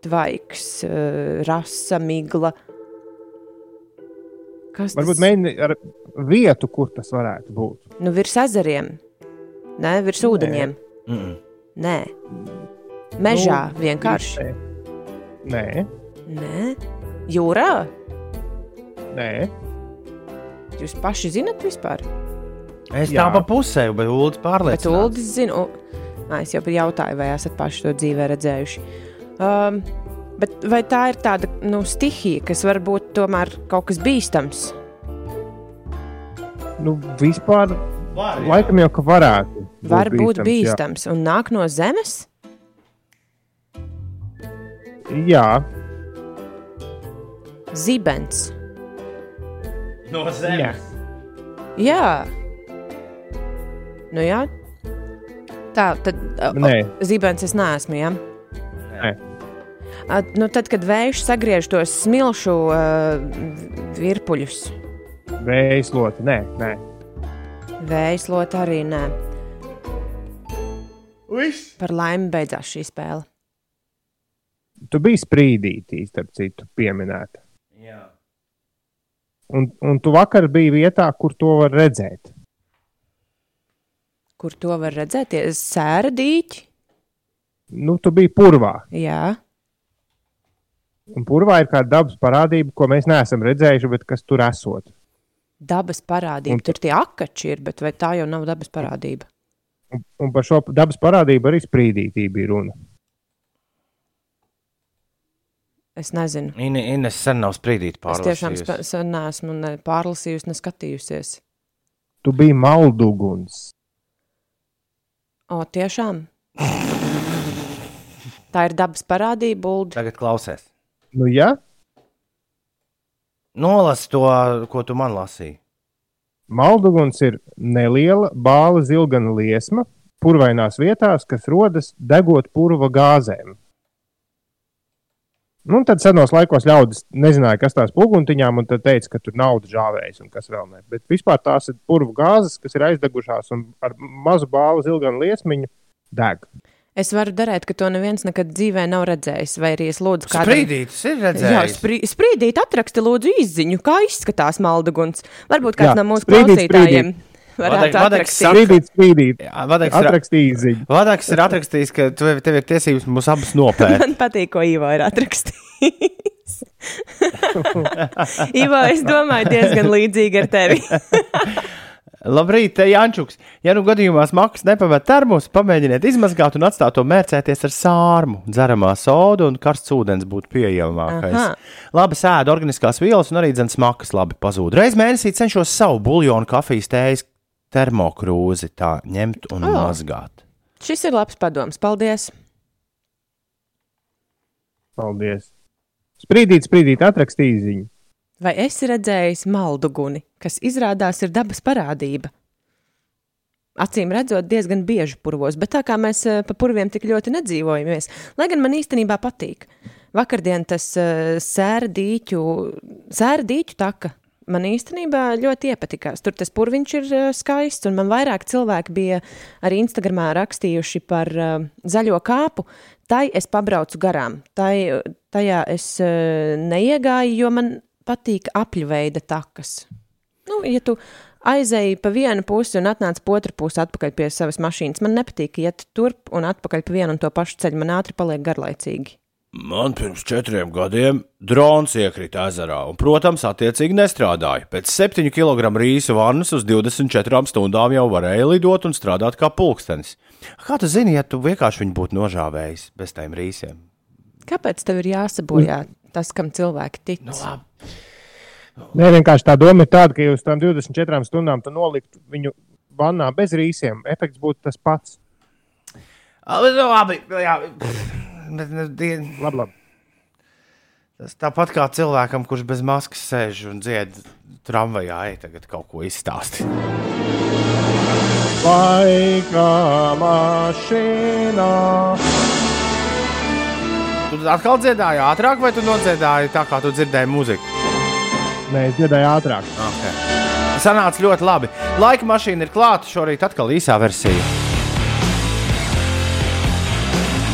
Tvaiks, uh, rasa, migla. Kas Varbūt tas mēģini ar vietu, kur tas varētu būt. Nu, virs ezeriem, Nē, virs ūdeņiem. Mm -mm. Nē, mežā nu, vienkārši. Nē, Nē, jūrā. nē. Jūs paši zinat vispār. Es Jā. tā pa pusē, bet Ulas Bet pārliecinās. Uldis zina, un... Nā, es jau jautāju, vai esat paši to dzīvē redzējuši. Um, bet vai tā ir tāda nu, stihija, kas var būt tomēr kaut kas bīstams? Nu, vispār, Var, jā. laikam jau ka varētu. Var būt jā. bīstams un nāk no zemes. Jā, Zibens. No jā. zemes. Jā, nu jā. Tā tad uh, Nē, zibens es neesmu. Ja? Nē. A, Nu, tad, kad vējš sagriež tos smilšu uh, virpuļus, vējas loti. Nē, nē. vējas lot arī nē. Viss. Par laimi beidzās šī spēle. Tu biji sprīdītī, starp citu, pieminēta. Jā. Un, un tu vakar biji vietā, kur to var redzēt. Kur to var redzēt? Sēra dīķi. Nu, tu biji purvā. Jā, Un purvā ir kāda dabas parādība, ko mēs neesam redzējuši, bet kas tur esot. dabas parādība. Un- Tur tie akači ir, bet vai tā jau nav dabas parādība? Un, un par šo dabas parādību arī sprīdītī bija runa. Es nezinu. Ine, Ines sen nav sprīdīt Es tiešām pārlasījusi. sen neesmu ne pārlasījusi, ne skatījusies. Tu biji malduguns. O, tiešām. Tā ir dabas parādība, Ulu. Tagad klausies. Nu, ja Nolas to, ko tu man lasīji. malduguns ir neliela bāla zilgana liesma purvainās vietās, kas rodas degot purva gāzēm. Nu, tad senos laikos ļaudis nezināja, kas tās puguntiņām, un tad teica, ka tur nauda žāvējas un kas vēl ne. Bet vispār tās ir purvu gāzes, kas ir aizdegušās un ar mazu bālu zilganu liesmiņu deg. Es varu darīt, ka to neviens nekad dzīvē nav redzējis. Vai arī es lūdzu, kādu Sprīdītis ir redzējis. Jā, sprī, sprīdīt, atraksti lūdzu izziņu, kā izskatās malduguns. Varbūt kāds Jā, no mūsu sprīdīt, klausītājiem vadek atrakstīt. saka- Sprīdīt, sprīdīt. Jā, Vadeks ir. Vadeks ir atrakstījis, ka tev, tev ir tiesības mūs abus nopērt. Man patīk, ko Ivo ir atrakstījis. Ivo, es domāju, diezgan līdzīgi ar tevi. Labrīt, te Jančuks. Ja nu gadījumā smags nepamet termos, pamēģiniet izmazgāt un atstāt to mērcēties ar sārmu. Dzeramā soda un karsts ūdens būtu pieejamākais. Aha. Labi sēda organiskās vielas un arī dzens smakas labi pazūd. Reiz mēnesī cenšos savu buļļonu kafijas tējas termokrūzi tā ņemt un oh. mazgāt. Šis ir labs padoms. Paldies! Paldies. Sprīdīt, sprīdīt, atrakstīja ziņu. Vai esi redzējis malduguni, kas izrādās ir dabas parādība? Acīm redzot, diezgan bieži purvos, bet tā kā mēs eh, pa purviem tik ļoti nedzīvojamies, lai gan man īstenībā patīk. Vakardien tas eh, sēra dīķu, sēra dīķu taka. Man īstenībā ļoti iepatikās. Tur tas purviņš ir eh, skaists, un man vairāk cilvēki bija arī Instagramā rakstījuši par zaļo kāpu. Tai es pabraucu garām. Tai, tajā es neiegāju, jo man patīk apļveida takas. Nu, ja tu aizēji pa vienu pusi un atnāc pa otru pusi atpakaļ pie savas mašīnas, man nepatīk iet turp un atpakaļ pa vienu un to pašu ceļu. Man ātri paliek garlaicīgi. Man pirms četriem gadiem drons iekrita ezerā, un, protams, attiecīgi nestrādāja. Pēc 7 kg rīsu vannas uz 24 stundām jau varēja lidot un strādāt kā pulkstenis. Kā tu zini, ja tu vienkārši viņu būtu nožāvējis bez tiem rīsiem? Kāpēc tev ir jāsabojā tas, kam cilvēki tic? Nu, labi. Nē, vienkārši tā doma ir tāda, ka jūs tam 24 stundām tu noliktu viņu vannā bez rīsiem. Efekts būtu tas pats. Labi, nu, labi, jā. Nu, Labi, labi. Tas tāpat kā cilvēkam, kurš bez maskas sēž un dzied tramvajā, ej, tagad kaut ko izstāstīt. Laika mašīnā. Tu atkal dziedāji ātrāk, vai tu nodziedāji tā, kā tu dzirdēji muziku? Nē, es dziedāju ātrāk. Okay. Sanāca ļoti labi. Laika mašīna ir klāta. Šorīt atkal īsā versija.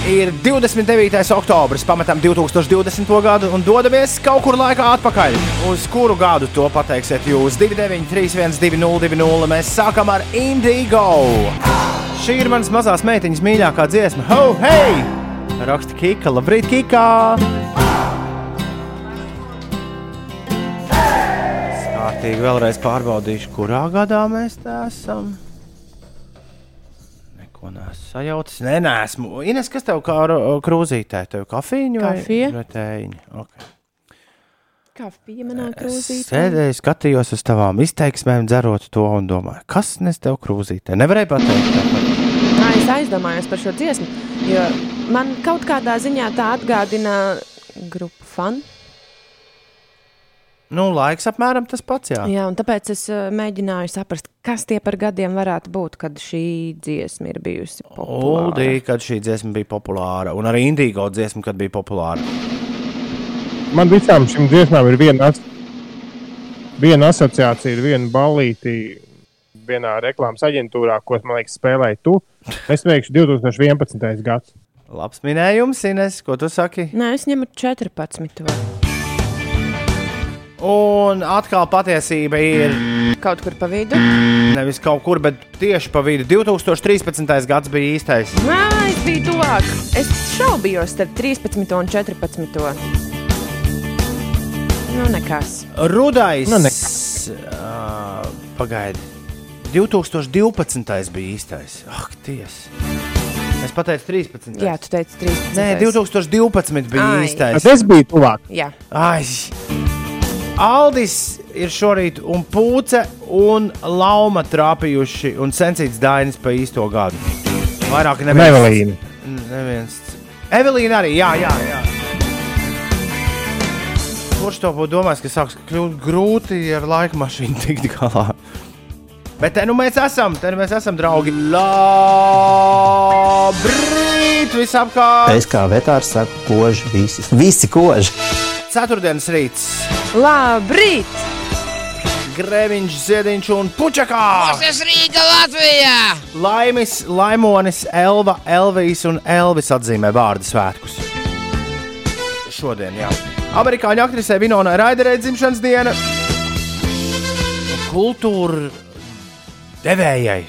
Ir 29. oktobris, pametam 2020. gadu un dodamies kaut kur laikā atpakaļ. Uz kuru gadu to pateiksiet jūs? 293, 202, mēs sākam ar Indigo. Šī ir manas mazās meitiņas mīļākā dziesma. Ho, hei! Raksta Kika, labrīt, Kika! Kārtīgi vēlreiz pārbaudīšu, kurā gadā mēs tā esam. Neko neesmu sajaucis. Nē, nesmu. Ines, kas tev kā krūzītē? Tev kafīņu vai, Kafija. vai tējiņu? Okay. Kā pieminēja krūzīte? Sēdēju, skatījos uz tavām izteiksmēm, dzerot to un domāju, kas nes tev krūzītē? Nevarēju pateikt. tāpat. Nā, es aizdomājos par šo dziesmu, jo man kaut kādā ziņā tā atgādina grupu fanu. Nu, laiks apmēram tas pats, jā. Jā, un tāpēc es uh, mēģināju saprast, kas tie par gadiem varētu būt, kad šī dziesma ir bijusi populāra. Uldī, kad šī dziesma bija populāra, un arī Indigo dziesma, kad bija populāra. Man visām šīm dziesmām ir viena, as viena asociācija, ir viena balīti vienā reklāmas aģentūrā, ko man liekas spēlēji tu. Es teikšu 2011. gads. Labs minējums, Ines, ko tu saki? Nē, es ņemu 14. Vai. Un atkal patiesība ir Kaut kur pa vidu. nevis kaut kur, bet tieši pa vidu. 2013. gads bija īstais. Nē, es biju tuvāk. Es šaubījos starp 13 un 14. Nu, nekas. Rudais. Nu, uh, Pagaidi. 2012. bija īstais. Ak, tiesa. Es pateicu 13. Jā, tu teici 13. Nē, 2012 bija Ai. īstais. Tad es biju tuvāk. Jā, Ai! Aldis ir šorīt, un Pūce un Lauma trāpījuši un sensīts Dainis pa īsto gadu. Vairāk neviens. Nevelīna. Neviens. Evelīna arī, jā, jā. jā. Kurš to būtu domājis, ka sāks kļūt grūti ar laika mašīnu tikt galā? Bet te nu mēs esam, te nu mēs esam draugi. Labrīt! visapkārt. Es kā vetārs saku, koži visi. Visi koži. Ceturtdienas rīts. Labrīt! Grēviņš, Ziediņš un Puķakā. Tas Rīga Latvijā! Laimis, Laimonis, Elva, Elvijas un Elvis atzīmē vārdu svētkus. Šodien, jā. Amerikāņu aktrisē Vinona Raiderē dzimšanas diena. Kultūra devējai,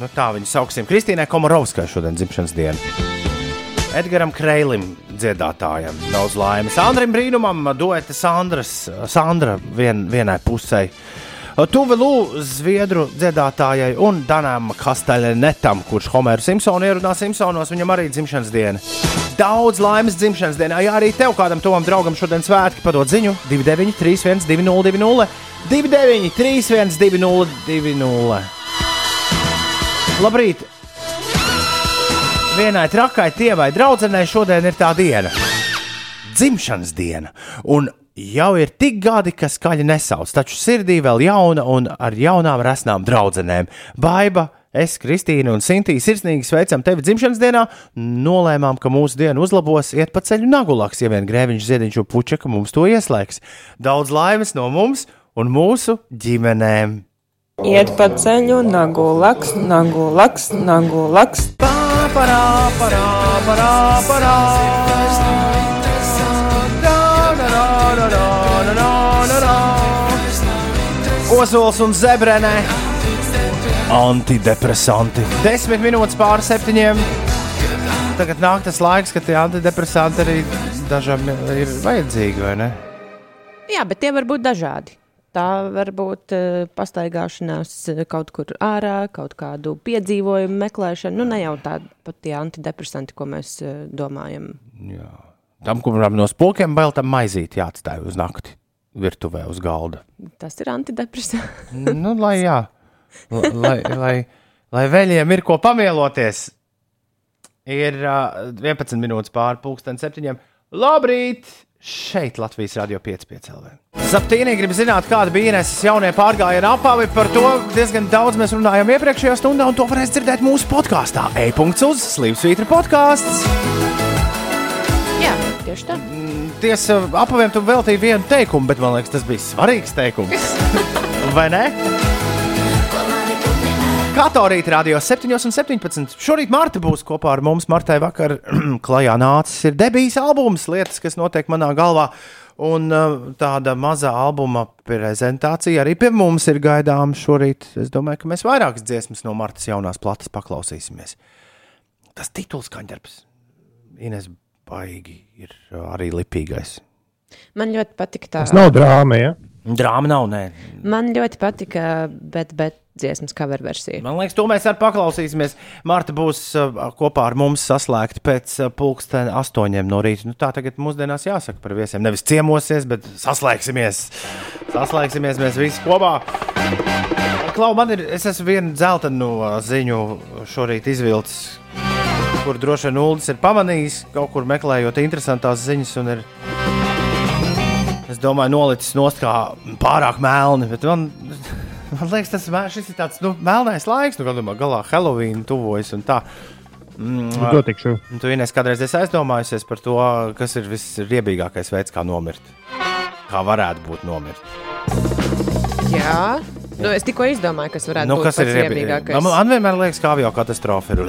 nu tā viņu sauksim, Kristīnai Komorovskai šodien dzimšanas diena. Edgars Kreilim, dziedātājam, daudz laimes. Andrim Brīnumam, dueta Sandras, Sandra vien, vienai pusē. Tuve Lū, zviedru dziedātājai un Danam Kasteļnetam, kurš Homeru Simpsonu ierunā Simpsonos, viņam arī dzimšanas diena. Daudz laimes dzimšanas dienā, ja arī tev kādam tovam draugam šodien svētki padod ziņu 2931 2020 2931 2020. Labrīt! Vienai trakai tievai draudzenei šodien ir tā diena - dzimšanas diena. Un jau ir tik gadi, ka skaļi nesauc, taču sirdī vēl jauna un ar jaunām resnām draudzenēm. Baiba, es, Kristīna un Sintīna sirsnīgi sveicam tevi dzimšanas dienā. Nolēmām, ka mūsu diena uzlabos, iet pa ceļu nagulaks, ja vien grēviņš ziediņš un puķeka mums to ieslēgs. Daudz laimes no mums un mūsu ģimenēm! Iet pa ceļu, nagu laks, nagu laks, nagu laks. Parā, parā, parā, parā. Ozols un zebrene. Antidepresanti. Desmit minūtes pāri septiņiem. Tagad nāk tas laiks, kad tie antidepresanti arī dažam ir vajadzīgi, vai ne? Jā, bet tie var būt dažādi. Tā var būt uh, pastaigāšanās eh, kaut kur ārā, kaut kādu piedzīvojumu meklēšana. Nu, ne jau tādi pat tie antidepresanti, ko mēs uh, domājam. Jā. Tam, kuram no spokiem bail, tam maizīt jāatstāj uz nakti virtuvē uz galda. Tas ir antidepresants. nu, lai, jā, lai, lai, lai veļiem ir ko pamieloties. Ir uh, 11 minūtes pāri pusdienas septiņiem. Labrīt! Šeit Latvijas radio 5,5 LV. Saptīnī grib zināt, kāda bija Ineses jaunie pārgājiena apavi. Par to diezgan daudz mēs runājām iepriekšējā stundā, un to varēs dzirdēt mūsu podkāstā. E-punkts uz Slimsvītra podkāsts. Jā, tieši tā. Tiesa, apaviem tu veltīji vienu teikumu, bet man liekas, tas bija svarīgs teikums. Vai ne? Kato rīt radio 7,17. Šorīt Marta būs kopā ar mums. Martai vakar klajā nācis ir debijas albums, lietas, kas notiek manā galvā. Un uh, tāda maza albuma prezentācija arī pie mums ir gaidāma šorīt. Es domāju, ka mēs vairākas dziesmas no Martas jaunās plates paklausīsimies. Tas tituls kaņģarbs. Ines baigi ir arī lipīgais. Man ļoti patika tā. Tas nav drāma, ja? Drāma nav, nē. Man ļoti patika, bet, bet dziesmas cover versija. Man liekas, to mēs arī paklausīsimies. Marta būs uh, kopā ar mums saslēgta pēc uh, pulksten astoņiem no rīta. Nu, tā tagad mūsdienās jāsaka par viesiem. Nevis ciemosies, bet saslēgsimies. Saslēgsimies mēs visi kopā. Klau, man ir, es esmu vienu dzeltenu uh, ziņu šorīt izvilcis, kur droši vien Uldis ir pamanījis, kaut kur meklējot interesantas ziņas. un Ir, es domāju, nolicis nost kā pārāk melni. Bet man, man liekas, tas mē- šis ir tāds nu, melnais laiks, nu, galā, galā Halloween tuvojas un tā. Mm, To tikšu. Un Tu Ines, kādreiz esi aizdomājusies par to, kas ir visriebīgākais veids, kā nomirt. Kā varētu būt nomirt. Jā, nu, es tikko izdomāju, kas varētu Nu, būt kas ir pats riebīgākais? Man, man vienmēr liekas, ka avio katastrofa ir.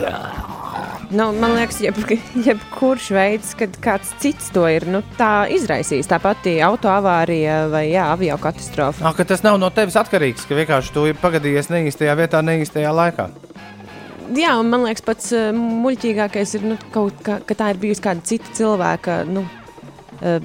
Nu, man liekas, jeb, jebkurš veids, kad kāds cits to ir nu, tā izraisījis. Tā pati autoavārija vai jā, avio katastrofa. Ah, ka tas nav no tevis atkarīgs, ka vienkārši tu ir pagadījies neīstajā vietā, neīstajā laikā. Jā, un man liekas, pats uh, muļķīgākais ir, nu, kaut, ka, ka tā ir bijusi kāda cita cilvēka nu,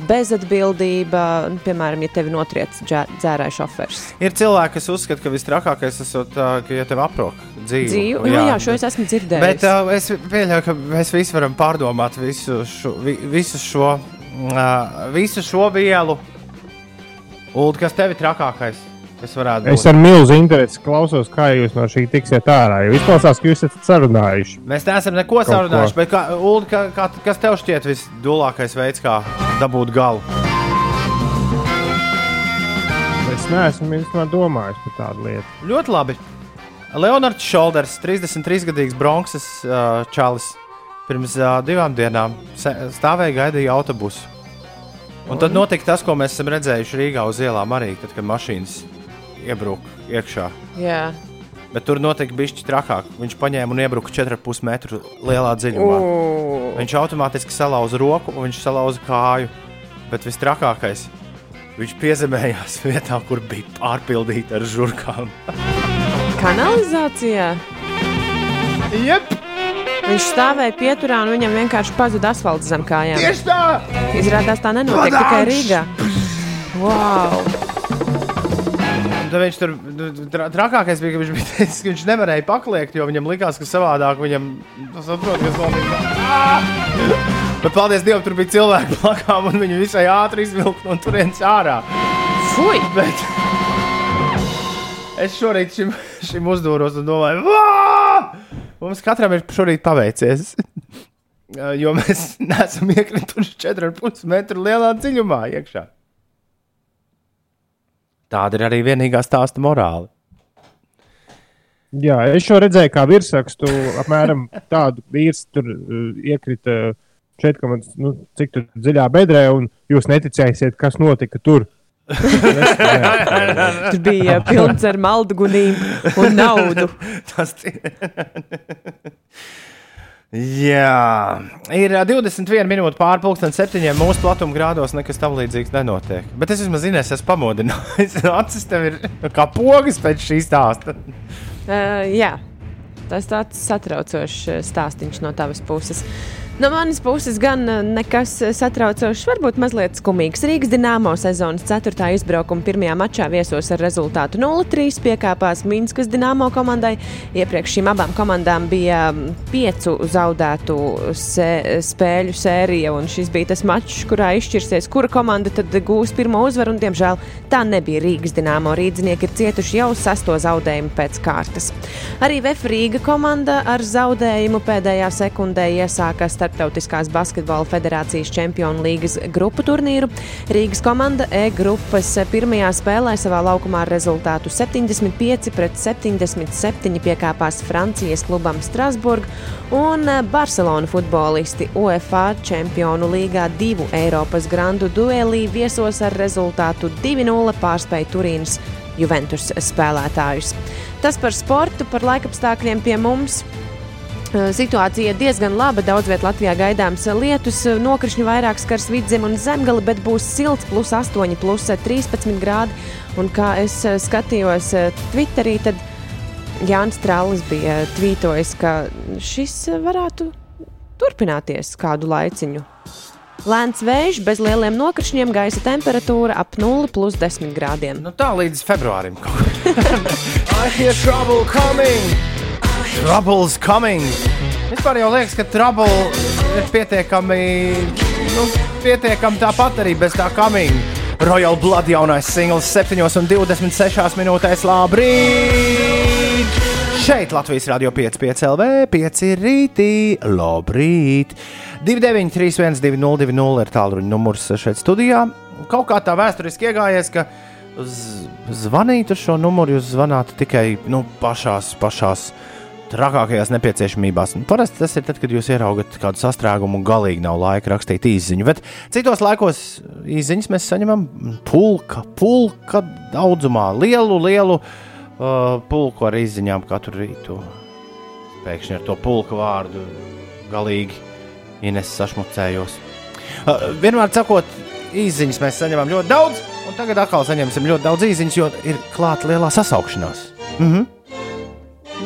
bezatbildība. Nu, piemēram, ja tevi notriec dzē- dzērāja šofers. Ir cilvēki, kas uzskata, ka visstrakākais ir tas, ka ja tev aprok dzīvi. Dzīvu, jā, jā, šo es esmu dzirdējis. Bet uh, es pieļauju, ka mēs visi varam pārdomāt visu šo, vi, visu šo, uh, visu šo vielu. Ulu, kas tev ir trakākais? Būt. Es ar milzu interesi klausos, kā jūs no šī tiksiet ārā. Jo izklausās, ka jūs esat sarunājuši. Mēs neesam neko Kaut sarunājuši, ko. bet kā, Ulu, kā, kā, kas tev šķiet visdulākais veids, kā dabūt galu? Es neesmu domājis par tādu lietu. Ļoti labi. Leonards Šolders, 33-gadīgs Bronxas uh, čalis, pirms uh, divām dienām stāvēja gaidīja autobusu. Un tad notika tas, ko mēs esam redzējuši Rīgā uz ielām arī, tad, kad mašīnas iebruka iekšā. Jā. Bet tur notika bišķi trakāk. Viņš paņēma un iebruka 4,5 metru lielā dziļumā. U, Viņš automātiski salauza roku un viņš salauza kāju. Bet vistrakākais, viņš piezemējās vietā, kur bija pārpildīta ar žurkām. kanalizācijā. Jep, Viņš stāvēja pieturā un viņam vienkārši pazuda asfalts zem kājām. tieši tā! Izrādās tā nenotiek tikai Rīgā. Wow! Tad viņš tur tra trakākais bija, ka viņš, bija teicis, ka viņš nevarēja pakliegt, jo viņam likās, ka savādāk viņam tas saprot, kas notika. Bet paldies Dievam, tur bija cilvēki blakām, un viņi visai ātri izvilka no turienes ārā. Fui! Bet es šorīt šim, šim uzdūros un domāju, "Vā!" mums katram ir šorīt paveicies. Jo mēs neesam iekrituši 4,5 metru lielā dziļumā iekšā. Tāda ir arī vienīgā stāsta morāla. Jā, es šo redzēju, kā virsrakstu. Apmēram tādu vīrs tur uh, iekrita šeit, ka man, nu, cik tur dziļā bedrē, un jūs neticēsiet, kas notika tur. Tur bija pilns ar maldugunīm un naudu. Tas ir. Jā, ir ā, 21 minūte pārpusdienas, septiņiem mūsu platuma grādos nekas tam līdzīgs nenotiek. Bet es vismaz zinu, es esmu pamodinājis. Acis tev ir kā pogas pēc šī stāsta. Uh, jā, tas tāds satraucošs uh, stāstījums no tavas puses. No manas puses gan uh, nekas uh, satraucošs, varbūt mazliet skumīgs. Rīgas dīnāmo sezonas 4. izbraukuma pirmajā mačā viesos ar rezultātu 0-3 piekāpās Minskas dīnāmo komandai. Iepriekš šīm abām komandām bija mm, piecu zaudētu se spēļu sērija, un šis bija tas mačs, kurā izšķirsies, kura komanda tad gūs pirmo uzvaru. Un, diemžēl tā nebija Rīgas dīnāmo. Rīdzinieki ir cietuši jau sesto zaudējumu pēc kārtas. Arī VF Rīga komanda ar zaudējumu pēdējā sekundē iesāka Startautiskās basketbola federācijas čempionu līgas grupu turnīru. Rīgas komanda E grupas pirmajā spēlē savā laukumā ar rezultātu 75 pret 77 piekāpās Francijas klubam Strasburg un Barcelona futbolisti UEFA čempionu līgā divu Eiropas grandu duelī viesos ar rezultātu 2-0 pārspēja Turīnas Juventus spēlētājus. Tas par sportu, par laikapstākļiem pie mums. Uh, Situācija diezgan laba. Daudz vietā Latvijā gaidāms lietus, uh, nokrišņi vairāk skars vidzemi un zemgali, bet būs silts, plus 8, plus 13 grādi. Un kā es skatījos Twitterī, tad Jānis Strālis bija tvītojis, ka šis varētu turpināties kādu laiciņu. Lēns vējš, bez lieliem nokrišņiem, gaisa temperatūra ap 0,10 grādiem. Nu, tā līdz februārim. kaut kā. I hear trouble coming! Trouble's coming! Vispār jau liekas, ka trouble ir pietiekami, nu, pietiekami tāpat arī bez tā coming. Royal Blood jaunais singls 7,26 minūtēs. Labrīt! Šeit Latvijas Rādio 5,5 LV, 5 rītī. Labrīt! 293, 202, ir tālruņa numurs šeit studijā. Kaut kā tā vēsturiski iegājies, ka zvanīt uz šo numuru jūs zvanāt tikai nu, pašās, pašās trakākajās nepieciešamībās. Un Parasti tas ir tad, kad jūs ieraugat kādu sastrēgumu un galīgi nav laika rakstīt īsiņu. Bet citos laikos īsiņas mēs saņemam pulka, pulka daudzumā, lielu, lielu uh, pulku ar izziņām katru rītu. Pēkšņi ar to pulka vārdu galīgi Ines sašmucējos. Uh, vienmēr sakot, īsiņas mēs saņemam ļoti daudz, un tagad atkal saņemsim ļoti daudz īsiņas, jo ir klāta lielā sasaukšanās. Mhm.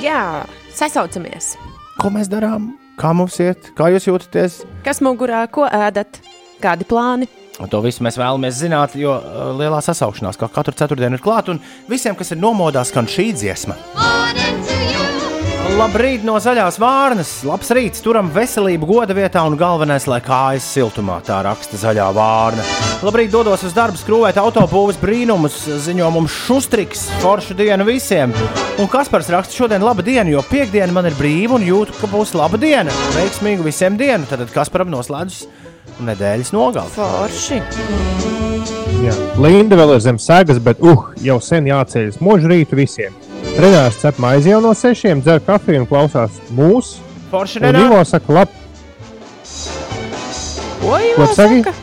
Jā, sasaucamies! Ko mēs darām? Kā mums iet? Kā jūs jūtaties? Kas mugurā, ko ēdat? Kādi plāni? Un to visu mēs vēlamies zināt, jo uh, lielā sasaukšanās, kā katru ceturtdienu, ir klāta. Un visiem, kas ir nomodās, skan šī dziesma. Labrīt no zaļās vārnas, labs rīts, turam veselību goda vietā un galvenais, lai kājas siltumā, tā raksta zaļā vārna. Labrīt, dodos uz darbu, skrūvēt autobūves brīnumus, ziņo mums šustriks, foršu dienu visiem. Un Kaspars raksta šodien laba diena, jo piekdiena man ir brīva un jūtu, ka būs laba diena. Veiksmīgu visiem dienu, tad Kasparam noslēdzas nedēļas nogali. Forši! jā. Linda vēl ir zem sēgas, bet uh, jau sen jāceļas mūžu rītu visiem. Renārs cep maizi jau no sešiem, dzer kafiju un klausās mūsu. Forši nenāk. Ivo saka, lab, Ko saki? sakat?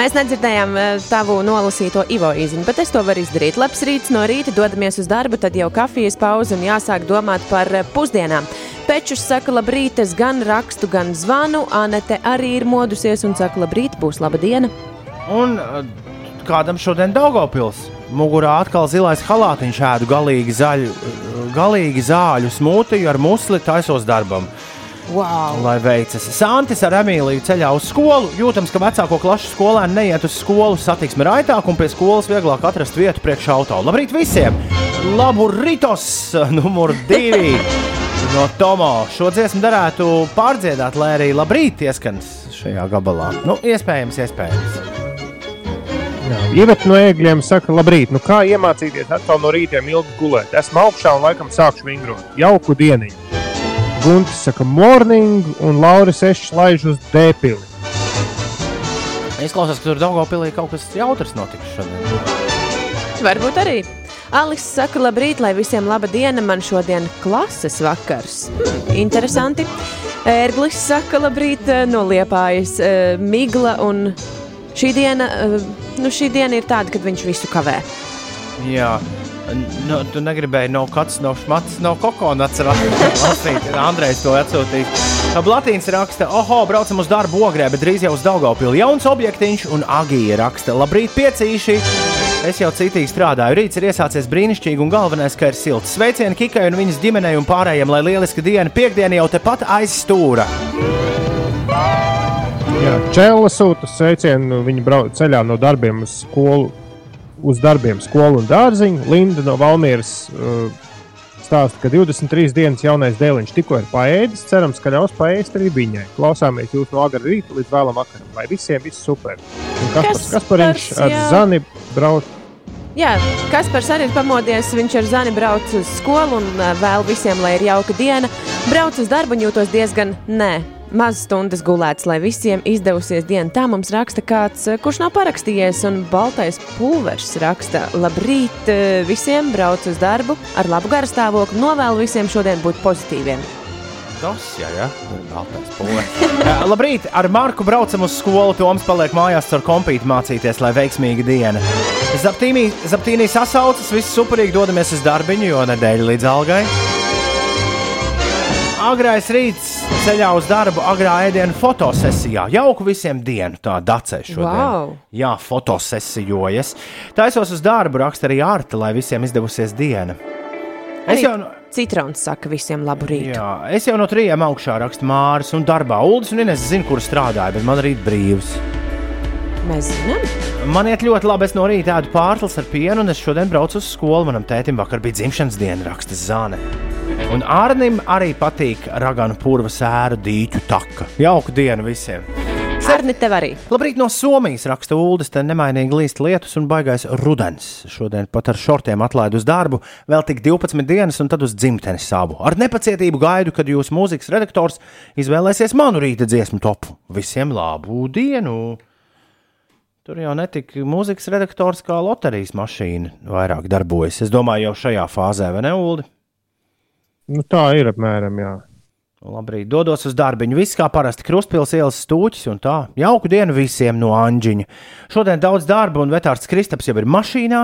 Mēs nedzirdējām eh, tavu nolasīto Ivo īziņu, bet es to varu izdarīt. Labs rīts no rīta, dodamies uz darbu, tad jau kafijas pauze un jāsāk domāt par eh, pusdienām. Pečus saka, labrīt, es gan rakstu, gan zvanu. Anete arī ir modusies un saka, labrīt, būs laba diena. Un uh, kādam šodien Daugopils mugurā atkal zilais halātiņš ēdu galīgi, zaļu, galīgi zāļu smūtiju ar musli taisos darbam. Wow! Lai veicas. Santis ar Emīliju ceļā uz skolu. Jūtams, ka vecāko klašu skolēni neiet uz skolu, satiksme ir raitāk un pie skolas vieglāk atrast vietu priekš auto. Labrīt visiem! Labu rītos! Numur divi! No Tomo. Šo dziesmu derētu pārdziedāt, lai arī labrīt ieskans šajā gabalā. Nu, iespējams, iespējams. Ievet no ēgļiem saka, labrīt, nu kā iemācīties atkal no rītiem ilgi gulēt? Esmu augšā un laikam sākšu vingrot. Jauku dienu! Guntis saka, morning, un Lauris Ešs laiž uz dēpili. Izklausās, ka tur Daugopilī kaut kas jautrs notiks šodien. Varbūt arī. Alis saka, labrīt, lai visiem laba diena. Man šodien klases vakars. Hmm, interesanti. Ērglis saka, labrīt, eh, no liepājas eh, migla. Un šī diena, eh, nu, šī diena ir tāda, kad viņš visu kavē. Jā, nu, tu negribēji no kāds, no šmatas, no kokonas lasīt. Andrejs to atsūtīja. Blatīns raksta, oho, braucam uz darbu ogrē, bet drīz jau uz Daugavpilu. Jauns objektiņš un Agija raksta, labrīt, piecīši. Es jau citīgi strādāju. Rīts ir iesācies brīnišķīgi, un galvenais, ka ir silts. Sveicieni Kikai un viņas ģimenei un pārējiem, lai lieliska diena piekdiena jau tepat aiz stūra. Jā, Čēla sūta sveicienu. Viņa brauc ceļā no darbiem uz skolu, uz darbiem skolu un dārziņu. Linda no Valmieras uh, stāsta, ka 23 dienas jaunais dēliņš tikko ir paēdis. Cerams, ka ļaus paēst arī viņai. Klausāmies jūs no agrā rīta līdz vēlam vakaram. Lai visiem viss super. Un Kaspars, Kaspars, Kaspariņš ar jā. Zani brauc. Jā, Kaspars arī ir pamodies. Viņš ar Zani brauc uz skolu un vēl visiem, lai ir jauka diena. Brauc uz darbu un jūtos diezgan nē. Maz stundas gulēts, lai visiem izdevusies diena. Tā mums raksta kāds, kurš nav parakstījies, un baltais pulvers raksta: Labrīt, visiem brauc uz darbu ar labu garstāvokli. Novēlu visiem šodien būt pozitīviem. Tas, jā, jā, ir baltais pūlis. Labrīt, ar Marku braucam uz skolu. Toms paliek mājās ar kompīti mācīties, lai veiksmīga diena. Zaptīnī, zaptīnī sasaucas, viss superīgi dodamies uz darbiņu, jo nedēļa līdz algai. Agrais rīts ceļā uz darbu, agrā ēdienu fotosesijā. Jauku visiem dienu, tā dacē šodien. Wow! Jā, fotosesijojas. Taisos uz darbu, raksta arī ārta, lai visiem izdevusies diena. Es jau, no- Citrons saka visiem labu rītu. jā, es jau no trījiem augšā rakstu Māris un darbā. Uldis un Ines zina, kur strādāju, bet man rīt brīvs. Mēs zinām, Man iet ļoti labi, es no rīta ēdu pārslas ar pienu, un es šodien braucu uz skolu. Manam tētim vakar bija dzimšanas diena, raksta Zāne. Un Arnim arī patīk raganu purva sēru dīķu taka. Jauka diena visiem! Arni, tev arī. Labrīt no Somijas raksta Uldis. Te nemainīgi līst lietus un baigais rudens. Šodien pat ar šortiem atlaidu uz darbu, vēl tik 12 dienas un tad uz dzimteni savu. Ar nepacietību gaidu, kad jūsu mūzikas redaktors izvēlēsies manu rīta dziesmu topu. Visiem labu dienu! Tur jau netika mūzikas redaktors kā loterijas mašīna vairāk darbojas. Es domāju, jau šajā fāzē, vai ne, Uldi? Nu, tā ir apmēram, jā. Labrīt, dodos uz darbu. Viss kā parasti krustpils ielas stūķis un tā. Jauku dienu visiem no Anģiņa. Šodien daudz darba, un vetārds Kristaps jau ir mašīnā.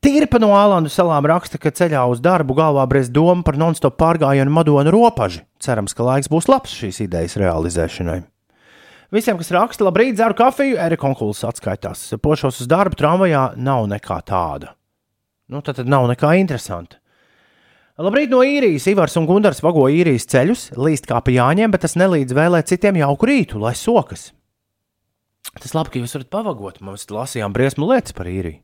Tīrpa no Ālandu salām raksta, ka ceļā uz darbu galvā brez doma par non-stop pārgājienu Madonu ropaži. Cerams, ka laiks būs labs šīs idejas realizēšanai. Visiem, kas raksta, labrīt, dzeru kafiju, Erika Onkulis atskaitās. Pošos uz darbu, tramvajā nav nekā tāda. Nu, tad, tad nav nekā interesanta. Labrīt no īrijas. Ivars un Gunārs vago īrijas ceļus, līst kā pa jāņem, bet tas nelīdz vēlēt citiem jauku rītu, lai sokas. Tas labi, ka jūs varat pavagot. Mums lasījām briesmu lietas par īriju.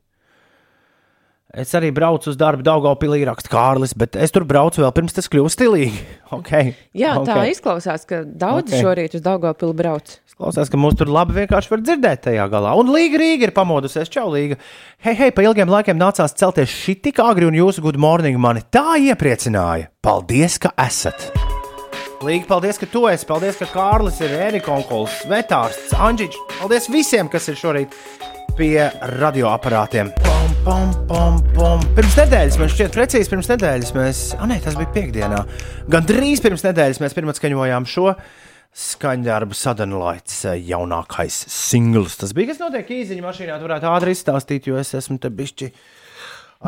Es arī braucu uz darbu Daugopilī, raksta Kārlis, bet es tur braucu vēl pirms tas kļuva stilīgi. Okay. Jā, okay. tā izklausās, ka daudz Ok. okay. šorīt uz Daugopilu brauc. Klausās, ka mūs tur labi vienkārši var dzirdēt tajā galā. Un Līga Rīga ir pamodusies. Čau, Līga. Hei, hei, pa ilgiem laikiem nācās celties šī tik agri, un jūsu good morning mani tā iepriecināja. Paldies, ka esat! Līga, paldies, ka tu esi. Paldies, ka Kārlis ir Erika Onkuls, Vetārsts, Anģiņš. Paldies visiem, kas ir šorīt pie radioaparātiem. Pom, pom, pom, pom. Pirms nedēļas, man šķiet, precīzi pirms nedēļas mēs, ah, nē, tas bija piekdienā. Gan drīz pirms nedēļas mēs pirmā skaņojām šo skaņdarbu sadalīts jaunākais singls. Tas bija kas notiek īziņā mašīnā. Tu varētu ātri izstāstīt, jo es esmu te bišķi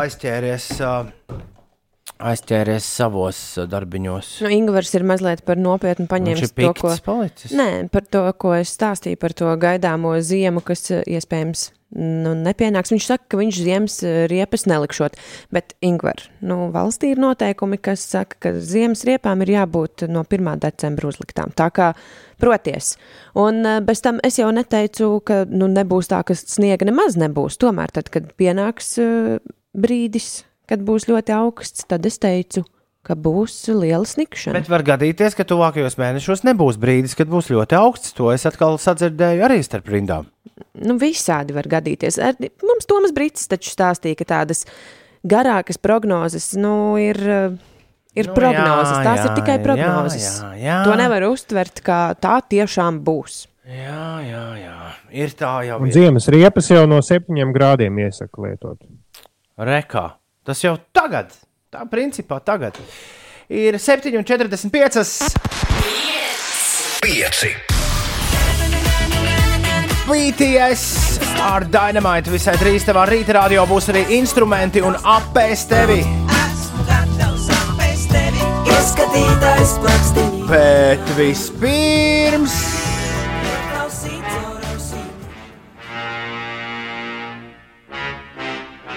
aizķēries. Uh, aizķēries savos darbiņos. Nu, Ingūns ir mazliet par nopietnu paņēmis to, ko. Palicis. Nē, par to, ko es stāstīju par to gaidāmo ziemu, kas iespējams nu, nepienāks. Viņš saka, ka viņš ziemas riepas nelikšot. Bet, Ingūns, nu, valstī ir noteikumi, kas saka, ka ziemas riepām ir jābūt no 1. decembra uzliktām. Tā kā, proties. Un bez tam es jau neteicu, ka nu, nebūs tā, ka sniega nemaz nebūs. Tomēr, tad, kad pienāks uh, brīdis, kad būs ļoti augsts, tad es teicu, ka būs liela snikšana. Bet var gadīties, ka tuvākajos mēnešos nebūs brīdis, kad būs ļoti augsts. To es atkal sadzirdēju arī starp rindām. Nu, visādi var gadīties. Ar, mums Tomas Brīsīs taču stāstīja, ka tādas garākas prognozes nu, ir. Ir Nu, prognozes, jā, tās jā, ir tikai prognozes. jā, jā. To nevar uztvert, kā tā tiešām būs. Jā, jā, jā. Ir tā jau. Un ziemas riepas jau no septiņiem grādiem iesaka lietot. Rekā. Tas jau tagad, tā principā tagad. Ir 7,45. 5. BTS ar dynamite visai drīz tavā rīta radio būs arī instrumenti un apēs tevi. Bet vispirms.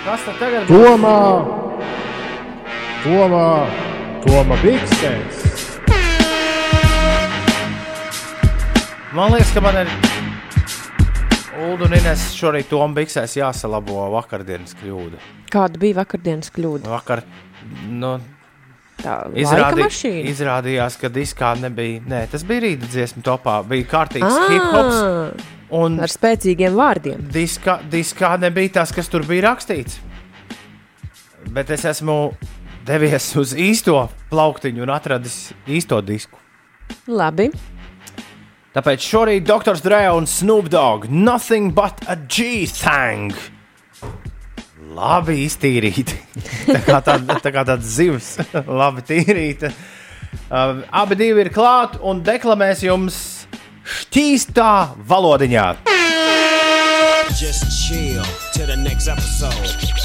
Kas tad tagad būs? Tomā! Tomā Biksēs! Man liekas, ka man ir Ulu un Ines šorīt Tomu Biksēs jāsalabo vakardienas kļūda. Kāda bija vakardienas kļūda? Vakar, nu, Tā mašīna. izrādījās, ka diskā nebija. Nē, tas bija rīta dziesmu topā. Bija kārtīgs hip hops. Ah, Un ar spēcīgiem vārdiem. diskā, diskā nebija tas, kas tur bija rakstīts. Bet es esmu devies uz īsto plauktiņu un atradis īsto disku. Labi. Tāpēc šorīt Dr. Dre un Snoop Dogg Nothing but a G-thang. Labi iztīrīti. tā kā tāda tā kā tāds zivs, labi tīrīta. Uh, abi divi ir klāt un deklamēs jums šķīstā valodiņā. Just chill till the next episode.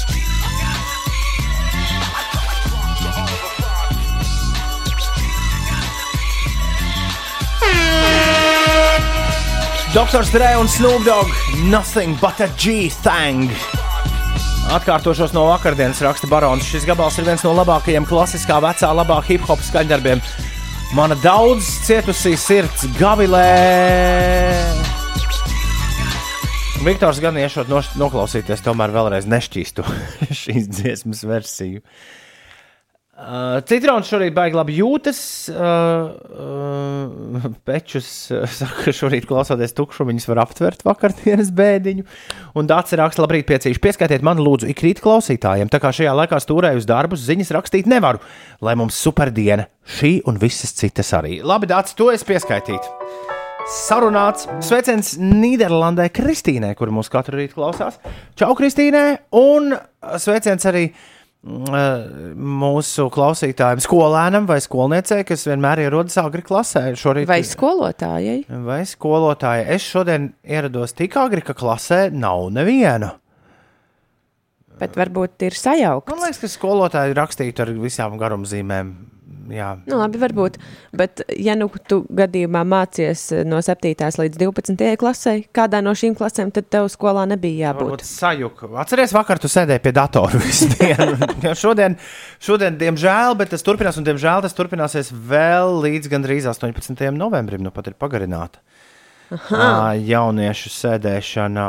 Dr. Dre un Snoop Dogg Nothing but a G-thang. Atkārtošos no vakardienas raksta Barons. Šis gabals ir viens no labākajiem klasiskā vecā labā hip hop skaņdarbiem. Mana daudz cietusī sirds gavilē. Viktors gan iešot noklausīties, tomēr vēlreiz nešķīstu šīs dziesmas versiju. Uh, Citrons šorīt baigi labi jūtas. Uh, uh, pečus uh, saka, ka šorīt klausoties tukšu, viņas var aptvert vakardienas bēdiņu. Un Dārts raksta, labrīt, piecīši. Pieskaitiet man, lūdzu, ikrīt klausītājiem. Tā kā šajā laikā stūrēju uz darbus, ziņas rakstīt nevaru. Lai mums superdiena, šī un visas citas arī. Labi, Dārts, to es pieskaitītu. Sarunāts sveiciens Nīderlandē Kristīnai, kur mūs katru rītu klausās. Čau, Kristīnai! Un sveiciens arī mm, mūsu klausītājiem, skolēnam vai skolniecei, kas vienmēr ierodas agri klasē. Šorīt, Vai skolotājai? vai skolotāja? Es šodien ierados tik agri, ka klasē nav neviena. Bet varbūt ir sajaukts. Man liekas, ka skolotāji rakstītu ar visām garumzīmēm. Jā, Nu, labi, varbūt. Bet, ja nu tu gadījumā mācies no 7. līdz 12. klasē, kādā no šīm klasēm, tad tev skolā nebija jābūt. Varbūt sajūta. Atceries, vakar tu sēdēji pie datora visu dienu. Jo šodien, šodien, diemžēl, bet tas turpinās, un diemžēl tas turpināsies vēl līdz gandrīz 18. novembrim. Nu, pat ir pagarināta. Ā, Jauniešu sēdēšana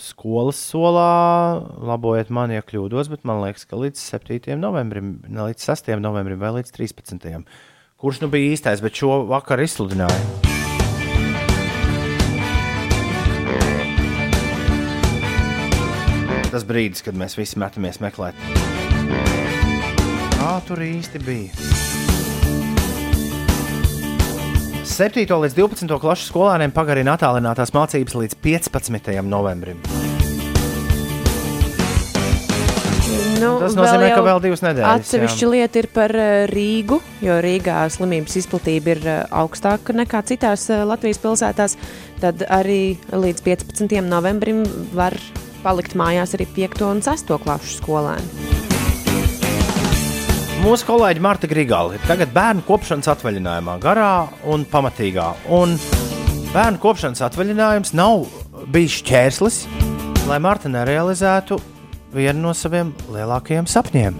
skolas solā. Labojiet man, ja kļūdos, bet man liekas, ka līdz 7. novembrim, ne līdz 6. novembrim vai līdz 13. Kurš nu bija īstais, bet šo vakar izsludināja? tas brīdis, kad mēs visi metamies meklēt. Kā tur īsti bija? 7. līdz 12. klases skolēniem pagarina attālinātās mācības līdz 15. novembrim. Nu, Tas nozīmē, jau ka vēl divas nedēļas. Atsevišķa lieta ir par eh, Rīgu, jo Rīgā slimības izplatība ir eh, augstāka nekā citās eh, Latvijas pilsētās. Tad arī līdz 15. novembrim var palikt mājās arī 5. un 6. klases skolēni. Mūsu kolēģi Marta Grigāla ir tagad bērnu kopšanas atvaļinājumā, garā un pamatīgā. Un bērnu kopšanas atvaļinājums nav bijis šķērslis, lai Marta nerealizētu vienu no saviem lielākajiem sapņiem.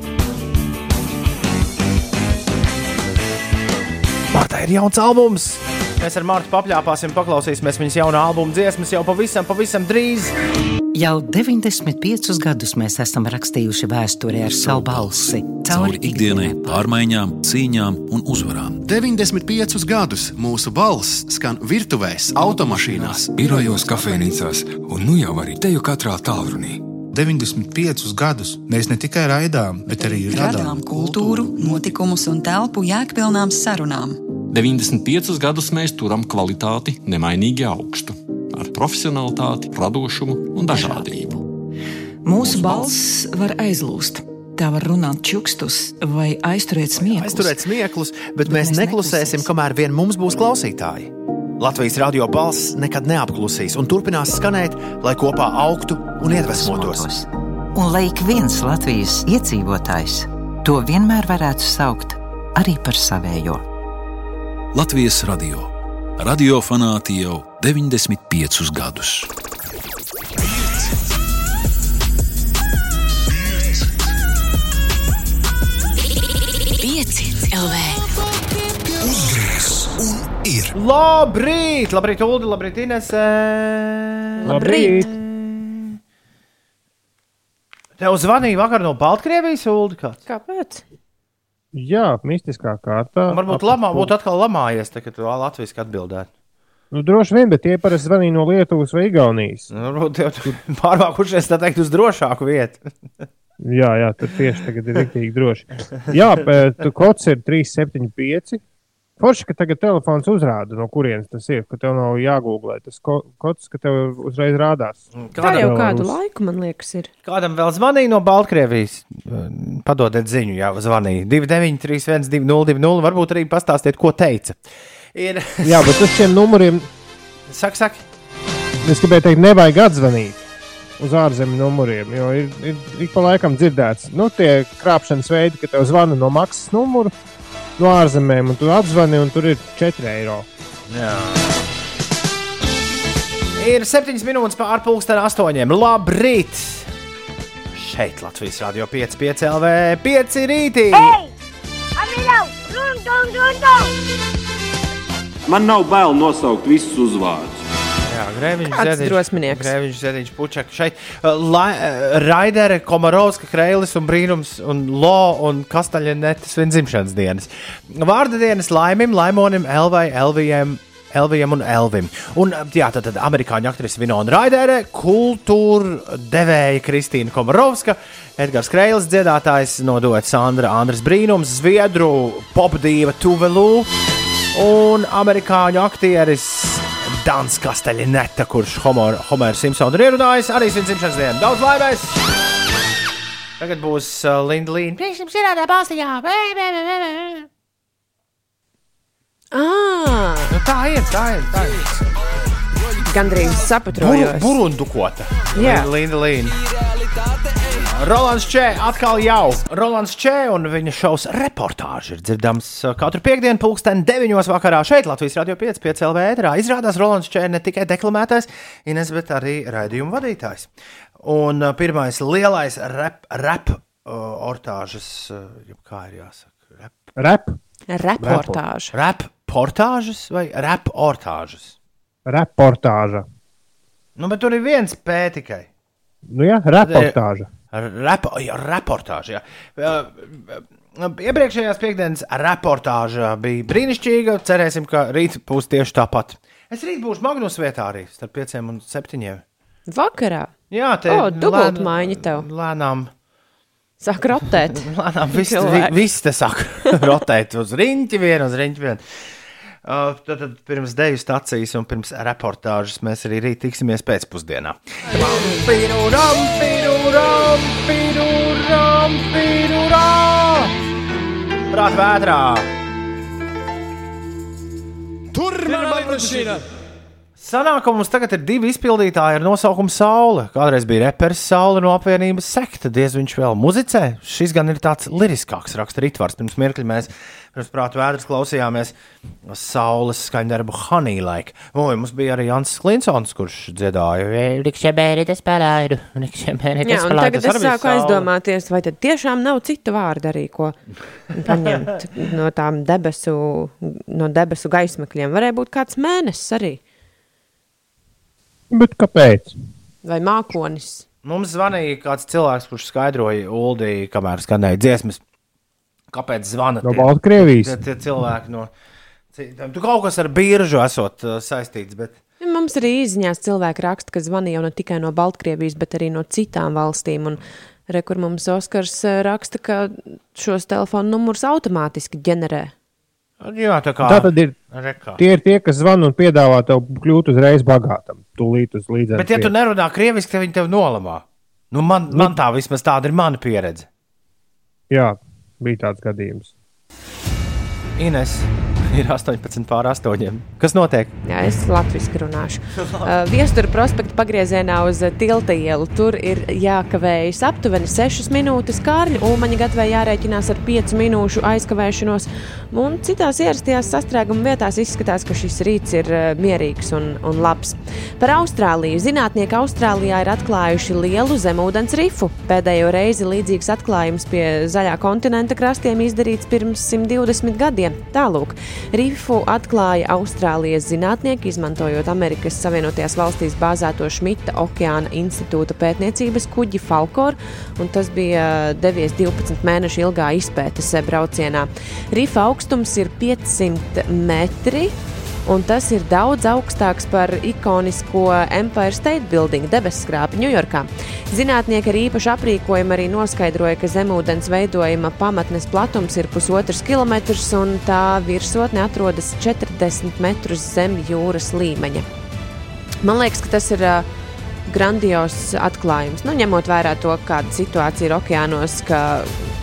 Marta ir jauns albums! Mēs ar Martu papļāpāsim, paklausīsimies viņas jaunā albuma dziesmas jau pavisam, pavisam drīz. Jau 95 gadus mēs esam rakstījuši vēsturē ar savu balsi. Cauri ikdienai, pārmaiņām, cīņām un uzvarām. 95 gadus mūsu balss skan virtuvēs, automašīnās, birojos, kafejnīcās un nu jau arī teju katrā tālrunī. 95 gadus mēs ne tikai raidām, bet arī radām kultūru, notikumus un telpu jēgpilnām sarunām. 95 gadus mēs turam kvalitāti nemainīgi augstu, ar profesionalitāti, radošumu un dažādību. Mūsu balss var aizlūst. Tā var runāt čukstus vai aizturēt smieklus. Aizturēt smieklus, bet, bet mēs, mēs neklusēsim, kamēr vien mums būs klausītāji. Latvijas radio balss nekad neapklusīs un turpinās skanēt, lai kopā augtu un iedvesmotos. Un lai ik viens Latvijas iedzīvotājs to vienmēr varētu saukt arī par savējo. Latvijas radio. Radio fanāti jau 95 gadus. Pieci LV. Uzgriez un ir. Labrīt, labrīt, Ulu, labrīt, Inese. Labrīt. Tev zvanīja vakar no Baltkrievijas, Ulu. Kāpēc? Jā, mistiskā kārtā. Varbūt lamā, būtu atkal lamājies, tā, kad tu latviešu atbildētu. Nu, droši vien, bet tie parasti zvanīja no Lietuvas vai Igaunijas. Nu, varbūt jau tur pārvākušies, tā teikt, uz drošāku vietu. jā, jā, tur tieši tagad ir rīktīgi droši. Jā, bet kods ir 375. Forši, ka tagad telefons uzrāda, no kurienes tas ir, ka tev nav jāgooglē tas ko kods, ka tev uzreiz rādās. Tā jau kādu uz... laiku, man liekas, ir. Kādam vēl zvanīja no Baltkrievijas? Padodiet ziņu, jā, zvanīja 293, 202, varbūt arī pastāstiet, ko teica. Ir... jā, bet uz šiem numuriem. Saka, saka. Es gribēju teikt, nevajag atzvanīt uz ārzemju numuriem, jo ir, ir ik pa laikam dzirdēts, nu, tie krāpšanas veidi, ka tev zvana no maksas numura no ārzemēm, un tu atzvani, un tur ir 4 eiro. Jā. Ir 7 minūtes pār pulksten 8. Labrīt! Šeit Latvijas Rādio 5, 5 LV, 5 rītī! Hey! Amilau! Run, run, run, run! Man nav bail nosaukt visus uzvārdus. Jā, Grēviņš, Zediņš, drosminieks? Grēviņš, Zediņš, Pučak, šeit. Uh, Raidere, Komarovska, Kreilis un Brīnums un Lo un Kastaļenetes vien dzimšanas dienas. Vārda dienas laimim, laimonim, Elvai, Elvijam. Elvijam un Elvim. Un, jā, tad, tad amerikāņu aktrise Vinona Raidere, kultūra devēja Kristīna Komarovska, Edgars Kreilis, dziedātājs nodot Sandra Andres Brīnums, Zviedru popdīva Tuvelu un amerikāņu aktieris Dans Kasteļineta, kurš Homer, Homer Simpsonu ir ierunājis arī viņa dzimšanas dienu. Daudz laimes! Tagad būs uh, Linda Līna. Priekšstats ir tādā balstīņā. Ah, Nu, tā ir, tā ir. Tā ir. gandrīz. Bur, burundukota. Jā. Linda Līna. Rolands Čē atkal jau. Rolands Čē un viņa šovs reportāži ir dzirdams uh, katru piekdienu, pulksten 9. vakarā šeit, Latvijas Radio 5, 5 LV ēterā. Izrādās Rolands Čē ne tikai deklamētais, Ines, bet arī raidījuma vadītājs. Un uh, pirmais lielais rap, rap uh, ortāžas, uh, jeb kā ir jāsaka, rap. Rap, Reportāža. Rap portāžas vai rap ortāžas? reportāža. Nu, bet tur ir viens P tikai. Nu, jā, reportāža. Rep, jā, reportāža. Jā. Iepriekšējās piekdienas reportāža bija brīnišķīga. Cerēsim, ka rīt būs tieši tāpat. Es rīt būšu Magnus vietā arī starp pieciem un septiņiem. Vakarā. Jā, te O, dubultmaiņa tev. Lēnām. Sāk rotēt. Lēnām viss, vi, viss te sāk rotēt uz riņķi vienu, uz riņķi vienu. Tad, tad pirms deju stācijas un pirms reportāžas mēs arī rīt tiksimies pēcpusdienā. Piruram, piruram, piruram! trampīnu, urā! Prāt vētrā! Tur man mašīna! Sanāk, mums tagad ir divi izpildītāji ar nosaukumu Saule. Kādreiz bija reperis Saule no apvienības sekta, diez viņš vēl muzicē. Šis gan ir tāds liriskāks raksta ritvars. Pirms mirkļa mēs pirms prāta vēdras klausījāmies Saules skaņdarbu Honey Like. Oi, mums bija arī Jans Klinsons, kurš dziedāja Rikšķebēri, spēlēju, Rikšķebēri, Jā, un tagad es sāku aizdomāties, vai tad tiešām nav citu vārdu arī, ko paņemt no tām debesu, no debesu gaismakļiem. Varēja būt kāds mēnesis arī. Bet kāpēc? Vai mākonis? Mums zvanīja kāds cilvēks, kurš skaidroja Uldī, kamēr skanēja dziesmas. Kāpēc zvana? No Baltkrievijas. Tie, tie cilvēki no. Tu kaut kas ar biržu esot uh, saistīts, bet Mums arī izziņās cilvēki raksta, ka zvanīja jau ne tikai no Baltkrievijas, bet arī no citām valstīm. Un re, kur mums Oskars eh, raksta, ka šos telefonu numurus automātiski ģenerē. Jā, tā kā Tā tad ir. Rekā. Tie ir tie, kas zvana un piedāvā tev kļūt uzreiz bagātam. Tūlīt uz līdzekļiem. Bet, ja tu nerunā krieviski, tad viņi tev nolamā. Nu, man, man tā vismaz tāda ir mana pieredze. Jā, bija tāds gadījums. Ines ir 18 pār 8. Kas notiek? Jā, es latviešu runāšu. Uh, Viestura prospekta pagriezienā uz uh, tilta ielu. Tur ir jākavējas aptuveni 6 minūtes. Kārļa Ulmaņa gatavē jārēķinās ar 5 minūšu aizkavēšanos. Un citās ierastajās sastrēguma vietās izskatās, ka šis rīts ir uh, mierīgs un, un labs. Par Austrāliju. Zinātnieki Austrālijā ir atklājuši lielu zemūdens rifu. Pēdējo reizi līdzīgs atklājums pie zaļā kontinenta krastiem izdarīts pirms 120 gadiem. Tālūk. Rifu atklāja Austrālijas zinātnieki, izmantojot Amerikas Savienotajās valstīs bāzēto Šmita okeāna institūta pētniecības kuģi Falkor, un tas bija devies 12 mēnešu ilgā izpētes braucienā. Rifa augstums ir 500 metri. Un tas ir daudz augstāks par ikonisko Empire State Building debesu skrāpi Ņujorkā. Zinātnieki ar īpašu aprīkojumu arī noskaidroja, ka zemūdens veidojuma pamatnes platums ir pusotrs kilometrs un tā virsotne atrodas 40 metrus zem jūras līmeņa. Man liekas, ka tas ir uh, grandios atklājums. Nu, ņemot vērā to, kāda situācija ir okeānos, ka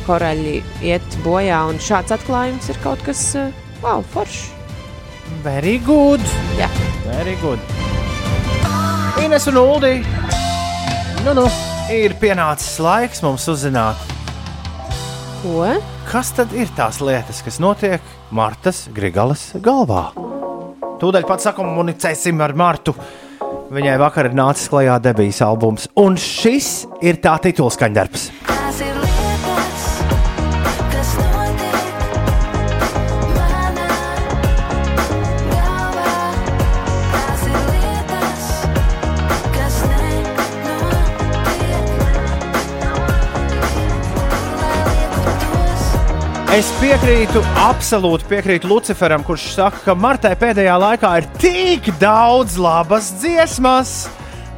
koraļi iet bojā, un šāds atklājums ir kaut kas uh, wow, foršs. Very good. Jā, very good. Ines un Uldi. Nu, nu, ir pienācis laiks mums uzzināt, ko? kas tad ir tās lietas, kas notiek Martas Grigalas galvā. Tūdaļ pat sakomunicēsim ar Martu. Viņai vakar ir nācis klajā debijas albums, un šis ir tā titulskaņdarbs. Es piekrītu, absolūti piekrītu Luciferam, kurš saka, ka Martai pēdējā laikā ir tik daudz labas dziesmas.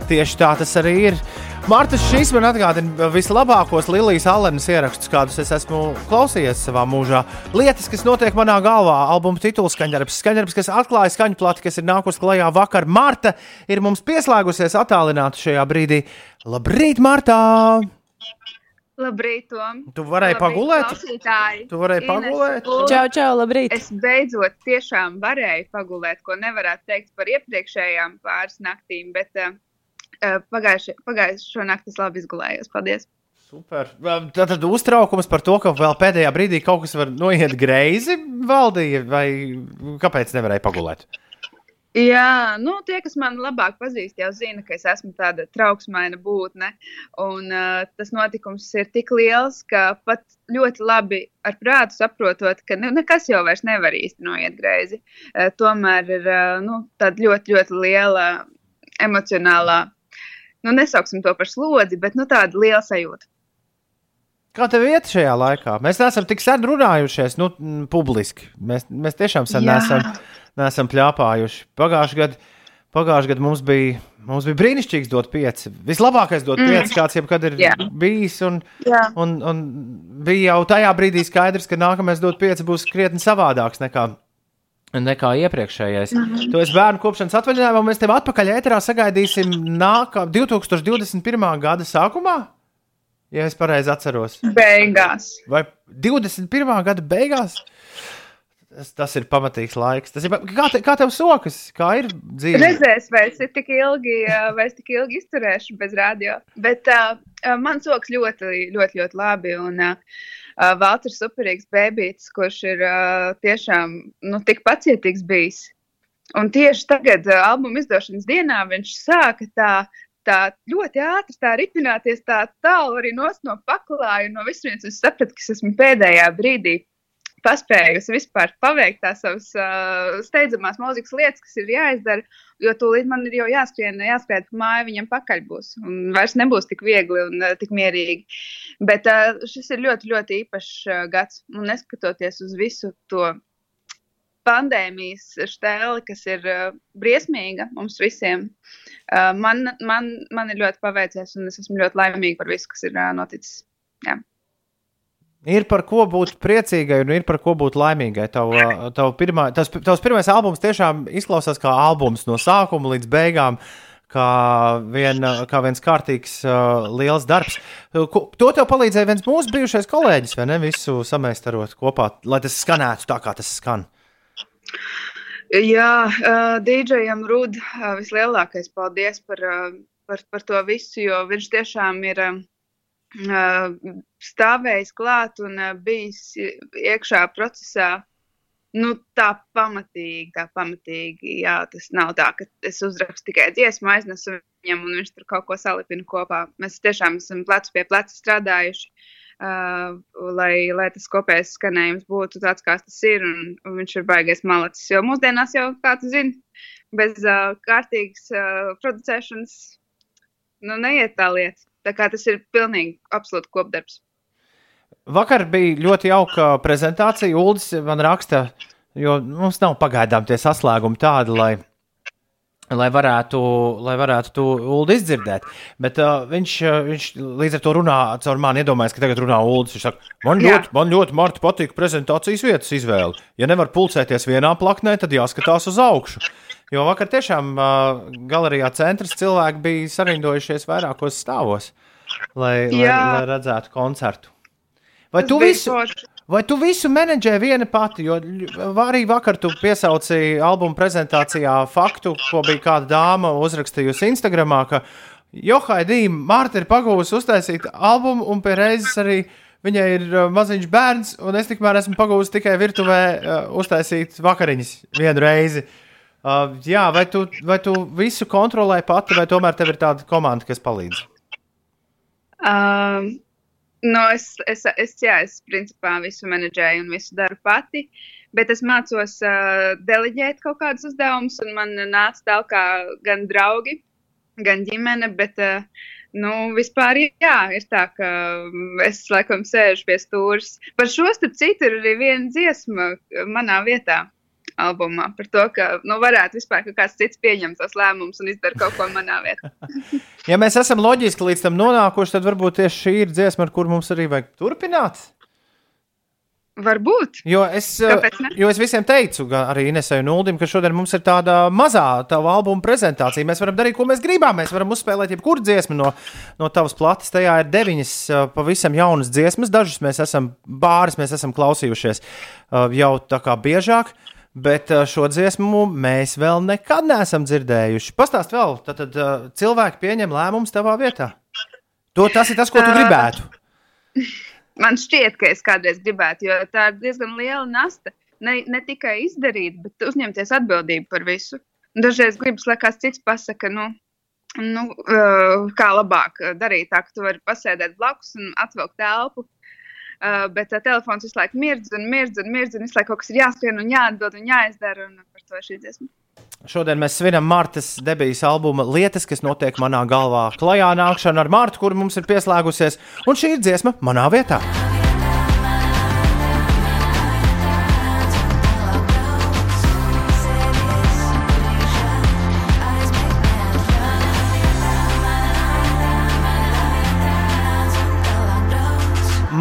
Tieši tā tas arī ir. Marta, šis man atgādina vislabākos Lilijas Allenas ierakstus, kādus es esmu klausījies savā mūžā. Lietas, kas notiek manā galvā, albuma tituls skaņdarbs, skaņdarbs, kas atklāja skaņu plati, kas ir nākus klajā vakar. Marta ir mums pieslēgusies attālināti šajā brīdī. Labrīt, Marta! Labrīt, Tom. Tu varēji Labrīt, pagulēt? klausītāji. Tu varēji Ines, pagulēt? Čau, čau, labrīt! Es beidzot tiešām varēju pagulēt, ko nevarētu teikt par iepriekšējām pāris naktīm, bet uh, pagājušo, pagājušo nakti es labi izgulējos. Paldies! Super. Tad uztraukums par to, ka vēl pēdējā brīdī kaut kas var noiet greizi valdīja, vai kāpēc nevarēja pagulēt? Jā, nu, tie, kas man labāk pazīst, jau zina, ka es esmu tāda trauksmaina būtne. Un, uh, tas notikums ir tik liels, ka pat ļoti labi ar prātu saprotot, ka ne, nekas jau vairs nevar īsti noiet greizi. Uh, tomēr ir uh, nu, tāda ļoti, ļoti liela emocionālā, nu, nesauksim to par slodzi, bet nu, tāda liela sajūta. Kā tev iet šajā laikā? Mēs neesam tik sen runājušies, nu, publiski. Mēs, mēs tiešām sen Jā. neesam, neesam pļāpājuši. Pagājušajā gadā pagājuši gad mums, bija, mums bija brīnišķīgs dot pieci. Vislabākais dot Mm. pieci, kāds jebkad ir Jā. bijis. Un, Jā. un, un bija jau tajā brīdī skaidrs, ka nākamais dot pieci būs krietni savādāks nekā. Nekā iepriekšējais. Mhm. Tu esi bērnu kopšanas atvaļinājumā, mēs tevi atpakaļ ēterā sagaidīsim nākamā 2021. gada sākumā. Ja es pareizi atceros. Beigās. Vai 21. gada beigās? Tas, tas ir pamatīgs laiks. Tas ir, kā, te, kā tev sokas? Kā ir dzīve? Redzēs, vai es tik ilgi, vai es tik ilgi izturēšu bez radio. Bet uh, man soks ļoti, ļoti, ļoti labi. Un uh, Valters superīgs bērns, kurš ir uh, tiešām nu, tik pacietīgs bijis. Un tieši tagad, uh, albuma izdošanas dienā, viņš sāka tā. Tā ļoti ātri tā ripināties, tā tālu arī no paklāja. No visiem es sapratu, ka es esmu pēdējā brīdī paspējusi vispār paveikt tās savas uh, steidzamās mūzikas lietas, kas ir jāizdara. Jo tūlīt man ir jau jāskrien, jāskrien pa māju, viņam pakaļ būs. Un vairs nebūs tik viegli un uh, tik mierīgi. Bet uh, šis ir ļoti, ļoti īpašs uh, gads. Un neskatoties uz visu to pandēmijas stēli, kas ir uh, briesmīga mums visiem, uh, man, man, man ir ļoti paveicies un es esmu ļoti laimīga par visu, kas ir uh, noticis. Jā. Ir par ko būt priecīgai un ir par ko būt laimīgai. Tav, tav pirmā, tas, tavs pirmais albums tiešām izklausās kā albums no sākuma līdz beigām. Kā, vien, kā viens kārtīgs, uh, liels darbs. Ko, to tev palīdzēja viens mūsu bijušais kolēģis, vai ne? Visu samēstarot kopā, lai tas skanētu tā, kā tas skan. Jā, uh, DJam Rud, uh, vislielākais paldies par, uh, par, par to visu, jo viņš tiešām ir uh, stāvējis klāt un uh, bijis iekšā procesā. Nu, tā pamatīgi, tā pamatīgi. Jā, tas nav tā, ka es uzrakstu tikai dziesmu, aiznesu viņam un viņš tur kaut ko salipina kopā. Mēs tiešām esam plecu pie pleca strādājuši. Uh, lai, lai tas kopējais skanējums būtu tāds, kāds tas ir, un, un viņš ir baigais malacis. Jo mūsdienās jau, kā tu zini, bez uh, kārtīgas uh, producēšanas nu, neiet tā lieta. Tā kā tas ir pilnīgi absolūti kopdarbs. Vakar bija ļoti jauka prezentācija. Uldis man raksta, jo mums nav pagaidām tie saslēgumi tādi, lai, lai varētu, lai varētu to Ulu izdzirdēt. Bet uh, viņš, uh, viņš līdz ar to runā caur mani, iedomājas, ka tagad runā Uldis. Viņš saka, man Jā. ļoti, man ļoti Marta, patīk prezentācijas vietas izvēle. Ja nevar pulcēties vienā plaknē, tad jāskatās uz augšu. Jo vakar tiešām uh, galerijā centrs cilvēki bija sarindojušies vairākos stāvos, lai, lai, Jā. lai redzētu koncertu. Vai tu, visu. Vai tu visu menedžē viena pati? Jo arī vakar tu piesauci albuma prezentācijā faktu, ko bija kāda dāma uzrakstījusi Instagram, ka Johaidī Mārta ir pagūsi uztaisīt albumu, un pie reizes arī viņai ir uh, maziņš bērns, un es tikmēr esmu pagūsi tikai virtuvē uh, uztaisīt vakariņas vienu reizi. Uh, jā, vai tu, vai tu visu kontrolē pati, vai tomēr tev ir tāda komanda, kas palīdz? Um, no es, es, es, jā, es principā visu menedžēju un visu daru pati, bet es mācos uh, deleģēt kaut kādus uzdevumus, un man nāca tālāk gan draugi, gan ģimene, bet uh, nu, vispār jā, ir tā, ka es laikam sēžu pie stūres. Par šo starp citu ir arī viena dziesma manā vietā. Albumā par to, ka nu, varētu vispār kāds cits pieņemt tos lēmumus un izdarīt kaut ko manā vietā. Ja mēs esam loģiski līdz tam nonākuši, tad varbūt tieši šī ir dziesma, ar kuru mums arī vajag turpināt. Varbūt. Jo es, ne? jo es visiem teicu, arī Inesai un Uldim, ka šodien mums ir tāda mazā tava albuma prezentācija. Mēs varam darīt, ko mēs gribam. Mēs varam uzspēlēt jebkuru dziesmu no, no tavas plates. Tajā ir deviņas uh, pavisam jaunas dziesmas. Dažas mēs esam bāris, mēs esam klausījušies uh, jau tā kā biežāk. Bet uh, šo dziesmu mēs vēl nekad neesam dzirdējuši. Pastāst vēl, tad, tad uh, cilvēki pieņem lēmumus tavā vietā. To, tas ir tas, ko tu Ā. gribētu. Man šķiet, ka es kādreiz gribētu, jo tā ir diezgan liela nasta. Ne, ne tikai izdarīt, bet uzņemties atbildību par visu. Dažreiz gribas, lai kāds cits pasakā, nu, nu, kā labāk darīt, tā ka tu vari pasēdēt blakus un atvilkt telpu. Uh, bet uh, telefons visu laiku mirdz un mirdz un mirdz, un visu laiku kaut kas ir jāskrien un jāatbild un jāizdara. Un par to ir šī dziesma. Šodien mēs svinam Martas debijas albuma lietas, kas notiek manā galvā. Klajā nākšana ar Martu, kur mums ir pieslēgusies, un šī ir dziesma manā vietā.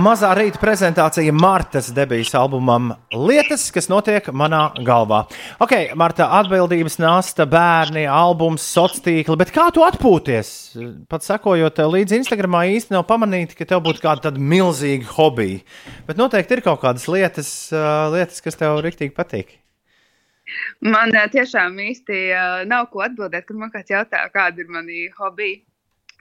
Mazā rīta prezentācija Martas debijas albumam Lietas, kas notiek manā galvā. Ok, Marta, atbildības nasta, bērni, albums, sociālā tīkla, bet kā tu atpūties? Pat sakojot tev līdzi Instagramā, īsti nav pamanīti, ka tev būtu kāda milzīga hobija. Bet noteikti ir kaut kādas lietas, uh, lietas kas tev riktīgi patīk. Man ā, tiešām īsti nav ko atbildēt, kad man kāds jautā, kāda ir mani hobija.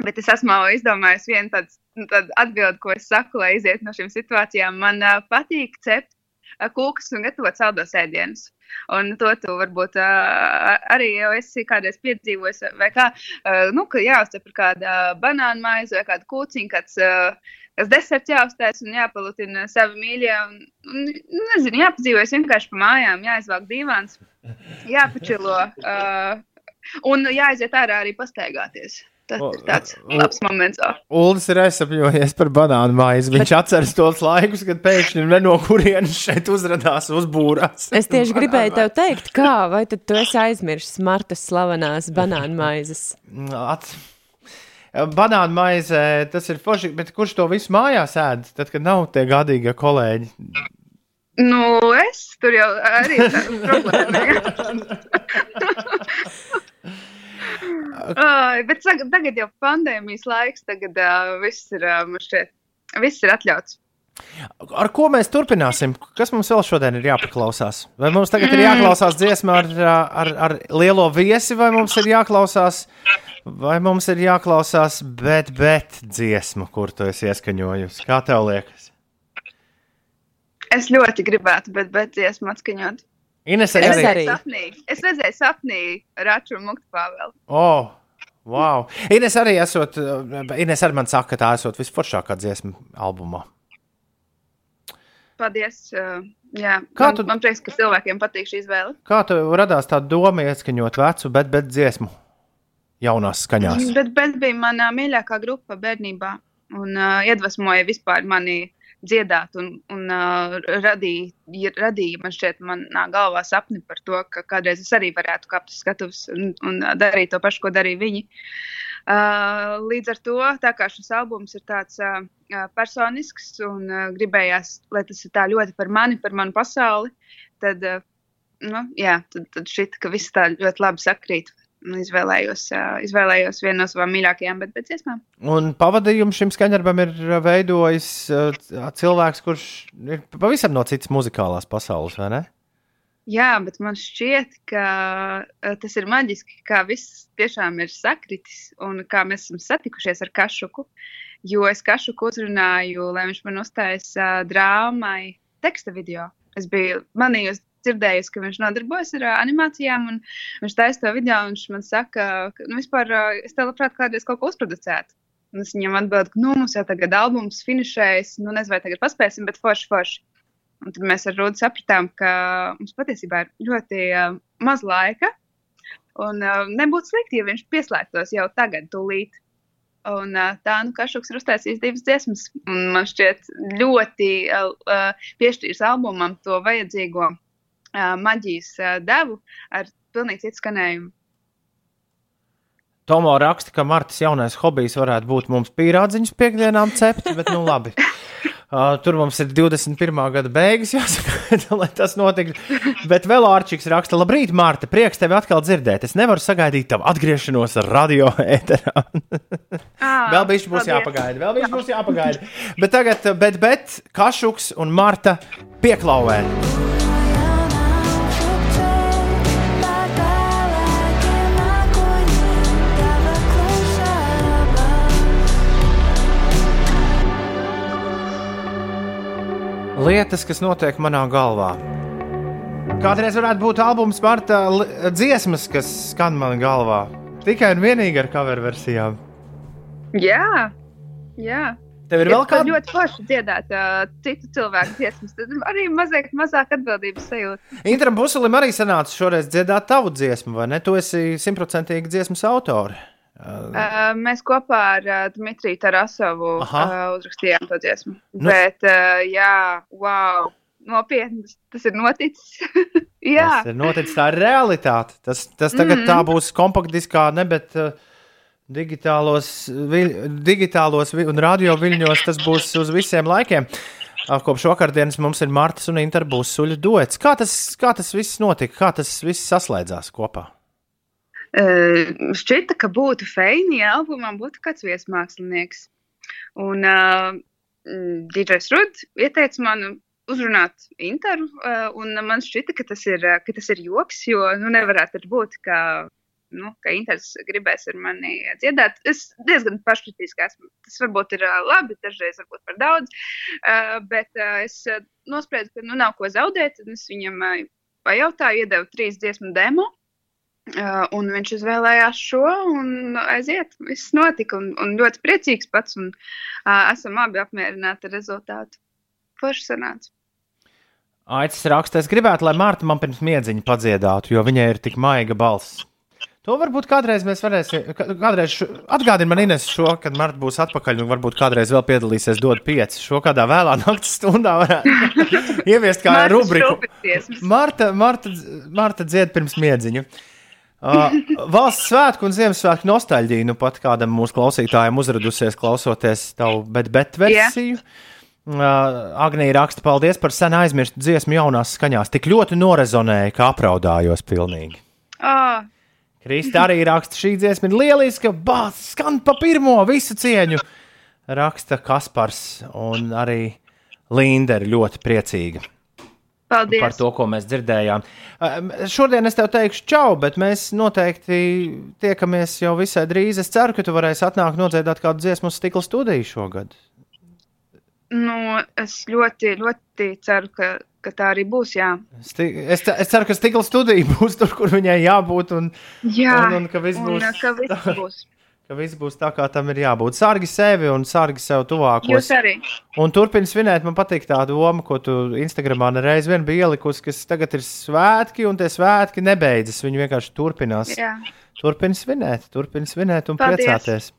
Bet es esmu izdomājis vienu tādu, tādu atbildi, ko es saku, lai iziet no šīm situācijām. Man uh, patīk cept uh, kūkas un gatavot saldos ēdienus. Un to tu varbūt uh, arī esi kādreiz piedzīvojis, vai kā, uh, nu, ka jāuzcep ir kāda banāna maize vai kāda kūciņa, kāds, uh, kas deserts jāuztais un jāpalutina savi mīļie. Un, un, nu, nezinu, jāpadzīvojas vienkārši pa mājām, jāizvāk divāns, jāpačilo uh, un jāaiziet ārā arī pastaigāties. Tas ir tāds labs moments. Uldis ir aizsapņojies par banānu maizi. Viņš atceras tos laikus, kad pēkšņi no kurienes šeit uzrādās uzbūrās. Es tieši gribēju tev teikt, kā, vai tad tu esi aizmirsis Martas slavenās banānu maizes? At... Banāna maize, tas ir forši, bet kurš to visu mājās ēd, tad, kad nav tie gadīgie kolēģi? Nu, es tur jau arī tādu Ai, bet tagad jau pandēmijas laiks, tagad uh, viss ir, uh, šķiet, viss ir atļauts. Ar ko mēs turpināsim? Kas mums vēl šodien ir jāpaklausās? Vai mums tagad ir jāklausās dziesma ar, ar, ar lielo viesi, vai mums ir jāklausās, vai mums ir jāklausās bet, bet dziesma, kur tu esi ieskaņojusi? Kā tev liekas? Es ļoti gribētu, bet, bet dziesmu atskaņot. Ines Es arī. sapnī, es redzēju sapnī Raču un Muktu Pāvelu. Oh, wow. Ines arī esot, Ines arī man saka, ka tā esot visforšākā dziesma albumā. Paldies. Uh, jā, Kā man, tu- man prieks, ka cilvēkiem patīk šī izvēle. Kā tev radās tā doma ieskaņot vecu, bet, bet dziesmu jaunās skaņās? Bet, bet bija mana mīļākā grupa bērnībā un uh, iedvesmoja vispār mani dziedāt un, un uh, radīja, ja- radīja man šķiet, manā galvā sapni par to, ka kādreiz es arī varētu kāpt uz skatuves un, un darīt to pašu, ko darīja viņi. Uh, līdz ar to, tā kā šis albums ir tāds uh, personisks un uh, gribējās, lai tas ir tā ļoti par mani, par manu pasauli, tad, uh, nu, jā, tad, tad šit, ka viss tā ļoti labi sakrīt. Un Izvēlējos, uh, izvēlējos vienu no savām mīļākajām, bet pēc iespējām. Un pavadījumu šim skaņdarbam ir veidojis uh, cilvēks, kurš ir pavisam no citas muzikālās pasaules, vai ne? Jā, bet man šķiet, ka uh, tas ir maģiski, kā viss tiešām ir sakritis un kā mēs esam satikušies ar Kašuku. Jo es Kašuku uzrunāju, lai viņš man uztaisītu uh, drāmai teksta video. Es biju manījusi dzirdējusi, ka viņš nodarbojas ar animācijām, un viņš taisa to video, un viņš man saka, ka, nu, vispār, es te labprāt kādreiz kaut ko uzproducētu. Un es viņam atbildēju, ka, nu, mums jau tagad albums finišējas, nu, nezinu, vai tagad paspēsim, bet forši, forši. Un tad mēs ar Rūdu sapratām, ka mums patiesībā ir ļoti uh, maz laika, un uh, nebūtu slikti, ja viņš pieslēgtos jau tagad, tūlīt. Un, tā, nu, Kašuks ir uztaisījis divas dziesmas, un man šķiet ļoti uh, piešķīrs albumam to vajadzīgo maģijas devu ar pilnīgi citu skanējumu. Tomo raksta, ka Martas jaunais hobijs varētu būt mums pīrādziņus piekdienām cept, bet nu labi. Uh, tur mums ir 21. gada beigas, jāsaka, lai tas notiktu. Bet vēl Arčiks raksta, labrīt, Mārta, prieks tevi atkal dzirdēt. Es nevaru sagaidīt tavu atgriešanos radio ēterā. vēl viņš būs jāpagaida, vēl viņš būs jāpagaida. Bet tagad, bet, bet, Kašuks un Marta pieklauvē. Lietas, kas notiek manā galvā. Kādreiz varētu būt albums Marta dziesmas, kas skan manā galvā. Tikai un vienīgi ar cover versijām. Jā, jā. Tev ir Ja vēl kāda? ļoti forši dziedāt uh, citu cilvēku dziesmas, tad arī mazāk, mazāk atbildības sajūta. Intram Buselim arī sanāca šoreiz dziedāt tavu dziesmu, vai ne? Tu esi simtprocentīgi dziesmas autore. Uh, mēs kopā ar uh, Dmitriju Tarasovu Aha. uh, uzrakstījām to dziesmu. Nu. Bet, uh, jā, wow, nopietni tas, ir noticis. jā, Tas ir noticis, tā ir realitāte. Tas, tas tagad mm Mhm. -hmm. tā būs kompaktdiskā, ne, bet, uh, digitālos, viļ, digitālos vi- un radio viļņos tas būs uz visiem laikiem. Ā, Kopš vakardienas mums ir Marta un Inter būs suļu duets. Kā tas, kā tas viss notika? Kā tas viss saslēdzās kopā? Uh, šķita, ka būtu feini, ja albumā būtu kāds viesmākslinieks. Un uh, DJs Ruds ieteica man uzrunāt Interu, uh, un man šķita, ka tas ir, ka tas ir joks, jo nu, nevarētu būt, ka, nu, ka Inters gribēs ar mani dziedāt. Es diezgan paškritiski esmu. Tas varbūt ir labi, dažreiz varbūt par daudz, uh, bet uh, es nospriedu, ka nu, nav ko zaudēt, un es viņam uh, pajautāju, iedevu trīs dziesmu demo. Uh, un viņš izvēlējās šo, un aiziet. Viss notika, un, un ļoti priecīgs pats. Un, uh, esam abi apmierināti ar rezultātu. Forši sanāca. Aicis raksta, es gribētu, lai Marta man pirms miedziņa padziedātu, jo viņai ir tik maiga balss. To varbūt kādreiz mēs varēsim. kā- Kādreiz šo- atgādini man Ines šo, kad Marta būs atpakaļ, un varbūt kādreiz vēl piedalīsies dod pieci. Šo kādā vēlā naktas stundā varētu ieviest kā rubriku. Marta, Marta, Marta dzied pirms miedziņa. Uh, valsts svētku un Ziemassvētku nostalģija nu pat kādam mūsu klausītājam uzradusies klausoties tavu bet, bet versiju. Uh, Agnija raksta, paldies par sen aizmirstu dziesmu jaunās skaņās. Tik ļoti norezonēja, ka apraudājos pilnīgi. Oh, Krista arī raksta, šī dziesma ir lieliska, bāz, skan pa pirmo visu cieņu. Raksta Kaspars un arī Linda ir ļoti priecīga paldies! par to, ko mēs dzirdējām. Šodien es tev teikšu, čau, bet mēs noteikti tiekamies jau visai drīz. Es ceru, ka tu varēsi atnākt nodziedāt kādu dziesmu stikla studiju šogad. Nu, es ļoti, ļoti ceru, ka, ka tā arī būs. Jā, Sti es, es ceru, ka stikla studija būs tur, kur viņai jābūt. Un, jā un, un ka viss un, būs, ka viss būs. ka viss būs tā, kā tam ir jābūt. Sārgi sevi un sārgi sev tuvākos. Jūs arī. Un turpini svinēt, man patīk tā doma, ko tu Instagramā nereiz vien biji ielikusi, kas tagad ir svētki, un tie svētki nebeidzas. Viņi vienkārši turpinās. Jā. Turpini svinēt, turpini svinēt un Paldies. priecāties.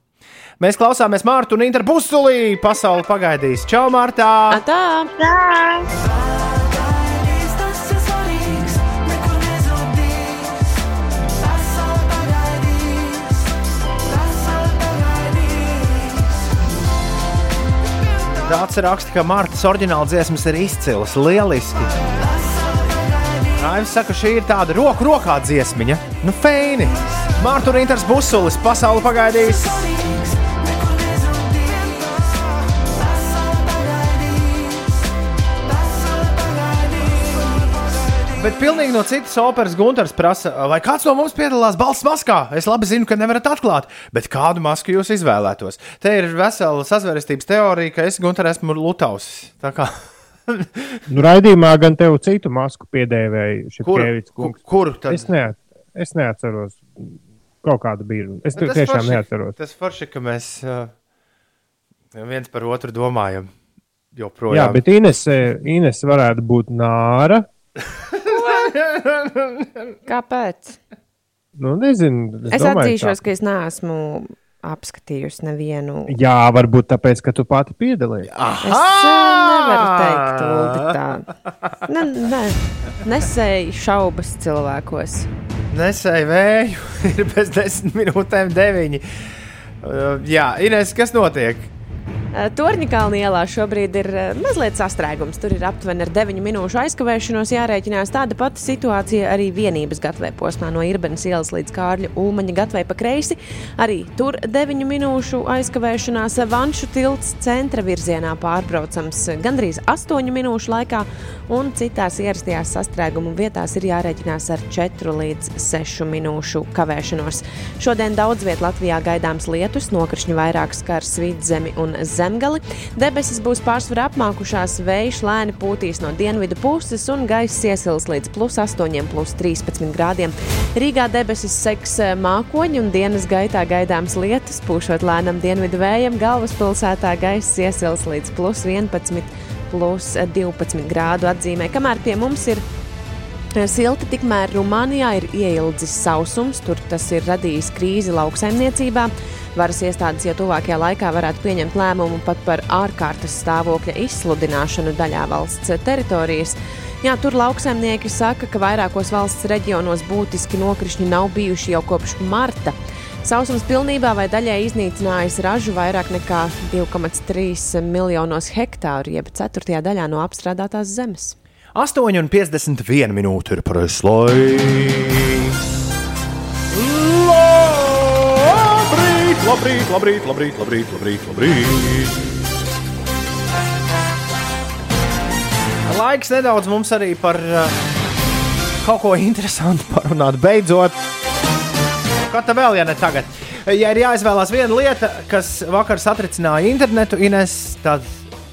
Mēs klausāmies Mārtu un Inter Busulī. Pasauli pagaidīs. Čau, Mārtā! Tā! Tā! Dācis raksta, ka Mārtas oriģināla dziesmas ir izcils, lieliski. Raivis saka, šī ir tāda roku rokā dziesmiņa. Nu, feini! Mārta un Inters Busulis. Pasauli pagaidīs! Bet pilnīgi no citas operas Gunārs prasa, vai kāds no mums piedalās balss maskā. Es labi zinu, ka nevarat atklāt, bet kādu masku jūs izvēlētos? Te ir vesela sazvērestības teorija, ka es Gunārs esmu Lutaus. Tā kā Nu, raidījumā gan tev citu masku piedēvēja Kur- kur- kur tad? Es, neat, es neatceros. Kaut kāda bija. Es tas tiešām forši- neatceros. Tas forši, ka mēs uh, viens par otru domājam. Joprojām. Jā, bet Ines, Ines varētu būt nāra. Kāpēc? Nu, nezinu. Es domāju, atzīšos, tā. ka es neesmu apskatījusi nevienu. Jā, varbūt tāpēc, ka tu pati piedalījies. Es uh, nevaru teikt, Uldi, tā. Ne, ne, nesēju šaubas cilvēkos. Nesēju vēju, ir pēc desmit minūtēm deviņi. Uh, jā, Ines, kas notiek? Torņkalna ielā šobrīd ir eh, mazliet sastrēgums. Tur ir aptuveni ar 9 minūšu aizkavēšanos jārēķinās. Tāda pati situācija arī vienības gatavē posmā no Irbenas ielas līdz Kārļa Ulmaņa gatavē pa kreisi. Arī tur 9 minūšu aizkavēšanās Vanšu tilts centra virzienā pārbraucams gandrīz 8 minūšu laikā, un citās ierastajās sastrēgumu vietās ir jārēķinās ar 4 līdz 6 minūšu kavēšanos. Šodien daudz vietā Latvijā gaidāms lietus, nokrišņi vairāk skars vidzemi un zemgali. Debesis būs pārsvarā apmākušās, vējš lēni pūtīs no dienvidu puses un gaiss iesils līdz plus 8, plus 13 grādiem. Rīgā debesis seks eh, mākoņi un dienas gaitā gaidāms lietus, pūšot lēnam dienvidu vējam, galvaspilsētā gaiss iesils līdz plus 11, plus 12 grādu atzīmē, kamēr pie mums ir Silti tikmēr Rumānijā ir ieildzis sausums, tur tas ir radījis krīzi lauksaimniecībā. Varas iestādes jau tuvākajā laikā varētu pieņemt lēmumu pat par ārkārtas stāvokļa izsludināšanu daļā valsts teritorijas. Jā, tur lauksaimnieki saka, ka vairākos valsts reģionos būtiski nokrišņi nav bijuši jau kopš marta. Sausums pilnībā vai daļai iznīcinājis ražu vairāk nekā 2,3 miljonos hektāru, jeb 4. daļā no apstrādātās zemes. 8,51 minūte ir laiks. Labrīt, labrīt, labrīt, labrīt, labrīt, labrīt. Laiks nedaudz mums arī par uh, kaut ko interesantu parunāt. Beidzot, kā tā vēl, ja ne tagad? Ja ir jāizvēlās viena lieta, kas vakar satricināja internetu, Ines, tad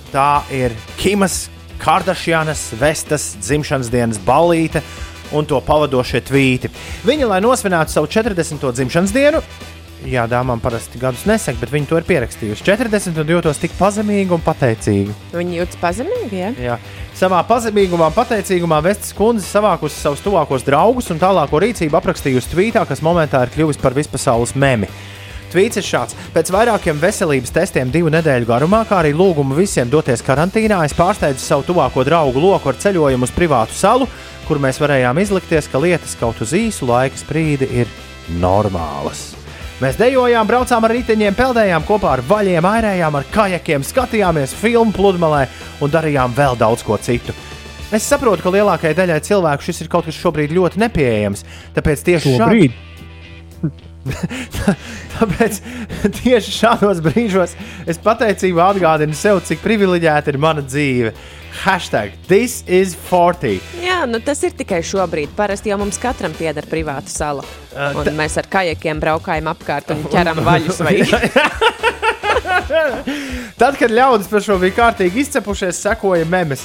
tā ir Kimas Kardashianas vestas dzimšanas dienas ballīte un to pavadošie tvīti. Viņa, lai nosvinētu savu 40. dzimšanas dienu, jā, dāmām parasti gadus nesaka, bet viņi to ir pierakstījuši. 40 un jūtos tik pazemīgi un pateicīgi. Viņi jūtas pazemīgi, ja? Jā. Savā pazemīgumā, pateicīgumā Vestas kundze savākusi savus tuvākos draugus un tālāko rīcību aprakstījusi tvītā, kas momentā ir kļuvis par vispasaules memi. Tvīts ir šāds. Pēc vairākiem veselības testiem divu nedēļu garumā, kā arī lūgumu visiem doties karantīnā, es pārsteidzu savu tuvāko draugu loku ar ceļojumu uz privātu salu, kur mēs varējām izlikties, ka lietas kaut uz īsu laika sprīdi ir normālas. Mēs dejojām, braucām ar riteņiem, peldējām kopā ar vaļiem, airējām ar kajakiem, skatījāmies filmu pludmalē un darījām vēl daudz ko citu. Es saprotu, ka lielākajai daļai cilvēku šis ir kaut kas šobrīd ļoti nepieejams. Tāpēc tieši Šobrīd? Tāpēc tieši šādos brīžos es pateicībā atgādinu sev, cik privileģēta ir mana dzīve. Hashtag this is 40. Jā, nu tas ir tikai šobrīd. Parasti jau mums katram pieder privāta sala. Uh, Un mēs ar kajakiem braukājam apkārt un ķeram vaļus. Vai... Tad, kad ļaudis par šo bija kārtīgi izcepušies, sekoja memes.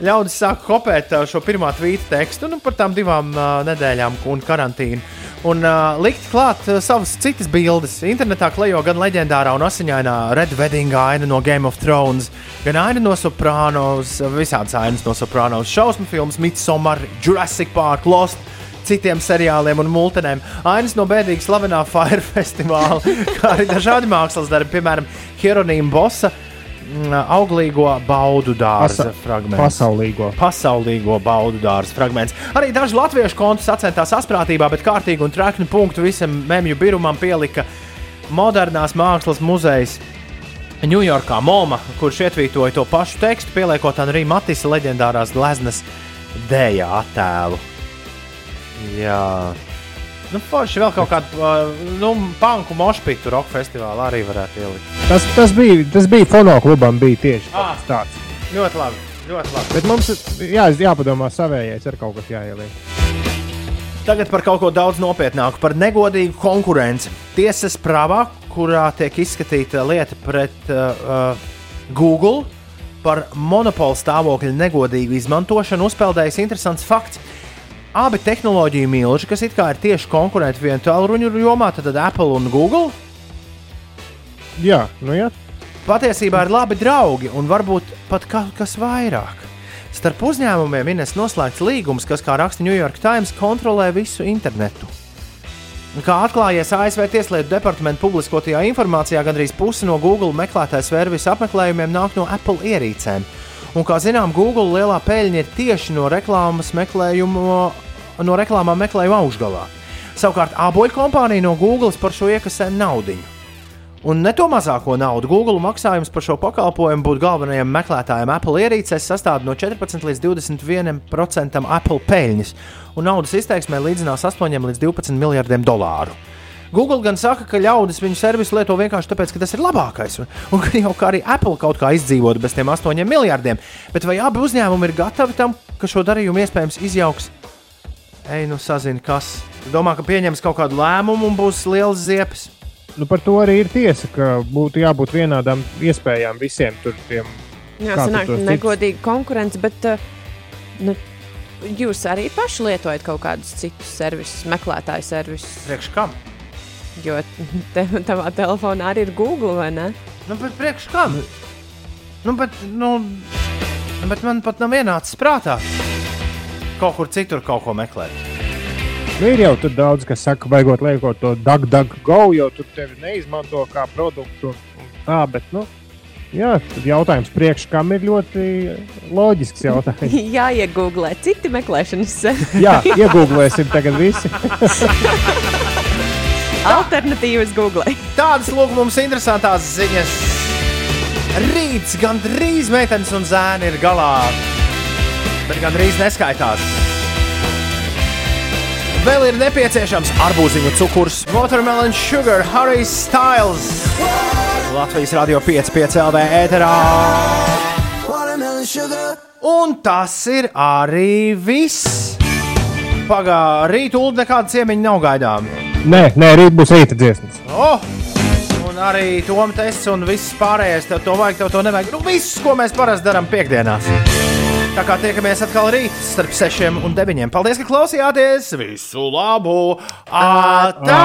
Ļaudis sāka kopēt šo pirmā tvīta tekstu nu, par tām divām uh, nedēļām un karantīnu. Un uh, likt klāt uh, savas citas bildes. Internetā klejo gan leģendārā un asiņainā Red Wedding aina no Game of Thrones, gan aina no Sopranos, visādas ainas no Sopranos, šausmu filmas, Midsommar, Jurassic Park, Lost citiem seriāliem un multenēm. Ainas no bēdīgas slavenā Fire festivāla, kā arī dažādi mākslas darbi, piemēram, Hieronīma Bosa. mm, Auglīgo baudu dārza Pasa- fragments. pasaulīgo. Pasaulīgo baudu dārza fragments. Arī daži latviešu konti sacentās asprātībā, bet kārtīgi un trakni punktu visam memju birumam pielika modernās mākslas muzejs. Ņujorkā Moma, kurš ietvītoja to pašu tekstu, pieliekot arī Matisa leģendārās gleznas dēļa attēlu. Jā, nu, forši vēl kaut kādu uh, nu, panku mošpitu roka festivālu arī varētu ielikt. Tas, tas bija, tas bija fonoklubam, bija tieši Ah. tāds. Ļoti labi, ļoti labi. Bet mums jā, jāpadomā savējais, ar kaut kas jāieliek. Tagad par kaut ko daudz nopietnāku, par negodīgu konkurenci. Tiesas prāvā, kurā tiek izskatīta lieta pret uh, uh, Google par monopolu stāvokļa negodīgu izmantošanu, uzpeldējis interesants fakts. Abi tehnoloģiju milži, kas it kā ir tieši konkurenti vienu tālruņu jomā, tad Apple un Google, Jā, nu jā. patiesībā ir labi draugi un varbūt pat kaut kas vairāk. Starp uzņēmumiem ir noslēgts līgums, kas, kā raksta New York Times, kontrolē visu internetu. Kā atklājies ASV Tieslietu departamenta publiskotajā informācijā, gandrīz puse no Google meklētāju servisu apmeklējumiem nāk no Apple ierīcēm. Un, kā zinām, Google lielā peļņa ir tieši no reklāmas meklējumu, no reklāmām meklējuma augšgalā. Savukārt, aboļu kompānija no Google par šo iekasē naudu. Un ne to mazāko naudu Google maksājums par šo pakalpojumu būtu galvenajam meklētājam Apple ierīcēs sastāv no 14 līdz 21% Apple peļņas, un naudas izteiksmē līdzinās 8 līdz 12 miljardiem dolāru. Google gan saka, ka ļaudis viņu servisu lieto vienkārši tāpēc, ka tas ir labākais, un, un ka jau kā arī Apple kaut kā izdzīvot bez tiem 8 miljardiem. Bet vai abi uzņēmumi ir gatavi tam, ka šo darījumu iespējams izjauks? Ej, nu sazini, kas. Domā, ka pieņems kaut kādu lēmumu un būs liels ziepes. Nu, par to arī ir tiesa, ka būtu jābūt vienādām iespējām visiem tur tiem. Jā, sanāk, negodīga konkurence, bet uh, nu, jūs arī paši lietojat kaut kādus citus servisus, meklētāju servisus. Priekš kam? Jo te, tavā telefonā arī ir Google, vai ne? Nu, bet priekš kam? Nu, bet, nu, bet man pat nav ienācis prātā kaut kur citur kaut ko meklēt. Nu, ir jau tur daudz, kas saka, vajagot liekot to DuckDuckGo, jo tur tevi neizmanto kā produktu. Tā, bet, nu, jā, tad jautājums priekš kam ir ļoti loģisks jautājums. Jā, iegūglē citi meklēšanas. Jā, iegūlēsim tagad visi. Alternatīvas Google. Tādas lūk mums interesantās ziņas. Rīts gandrīz meitenes un zēni ir galā, bet gandrīz neskaitās. Vēl ir nepieciešams arbūziņu cukurs, watermelon sugar, Harry Styles. Latvijas radio 5,5 LV ēterā. Un tas ir arī viss. Pagā, rīt ulu nekāda ciemiņa nav gaidām. Nē, nē, rīt būs rīta dziesmas. Oh! Un arī Toms tests un viss pārējais. Tev to vajag, tev to nevajag. Nu, viss, ko mēs parasti darām piekdienās. Tā kā tiekamies atkal rīt starp 6 un 9. Paldies, ka klausījāties! Visu labu! Atā!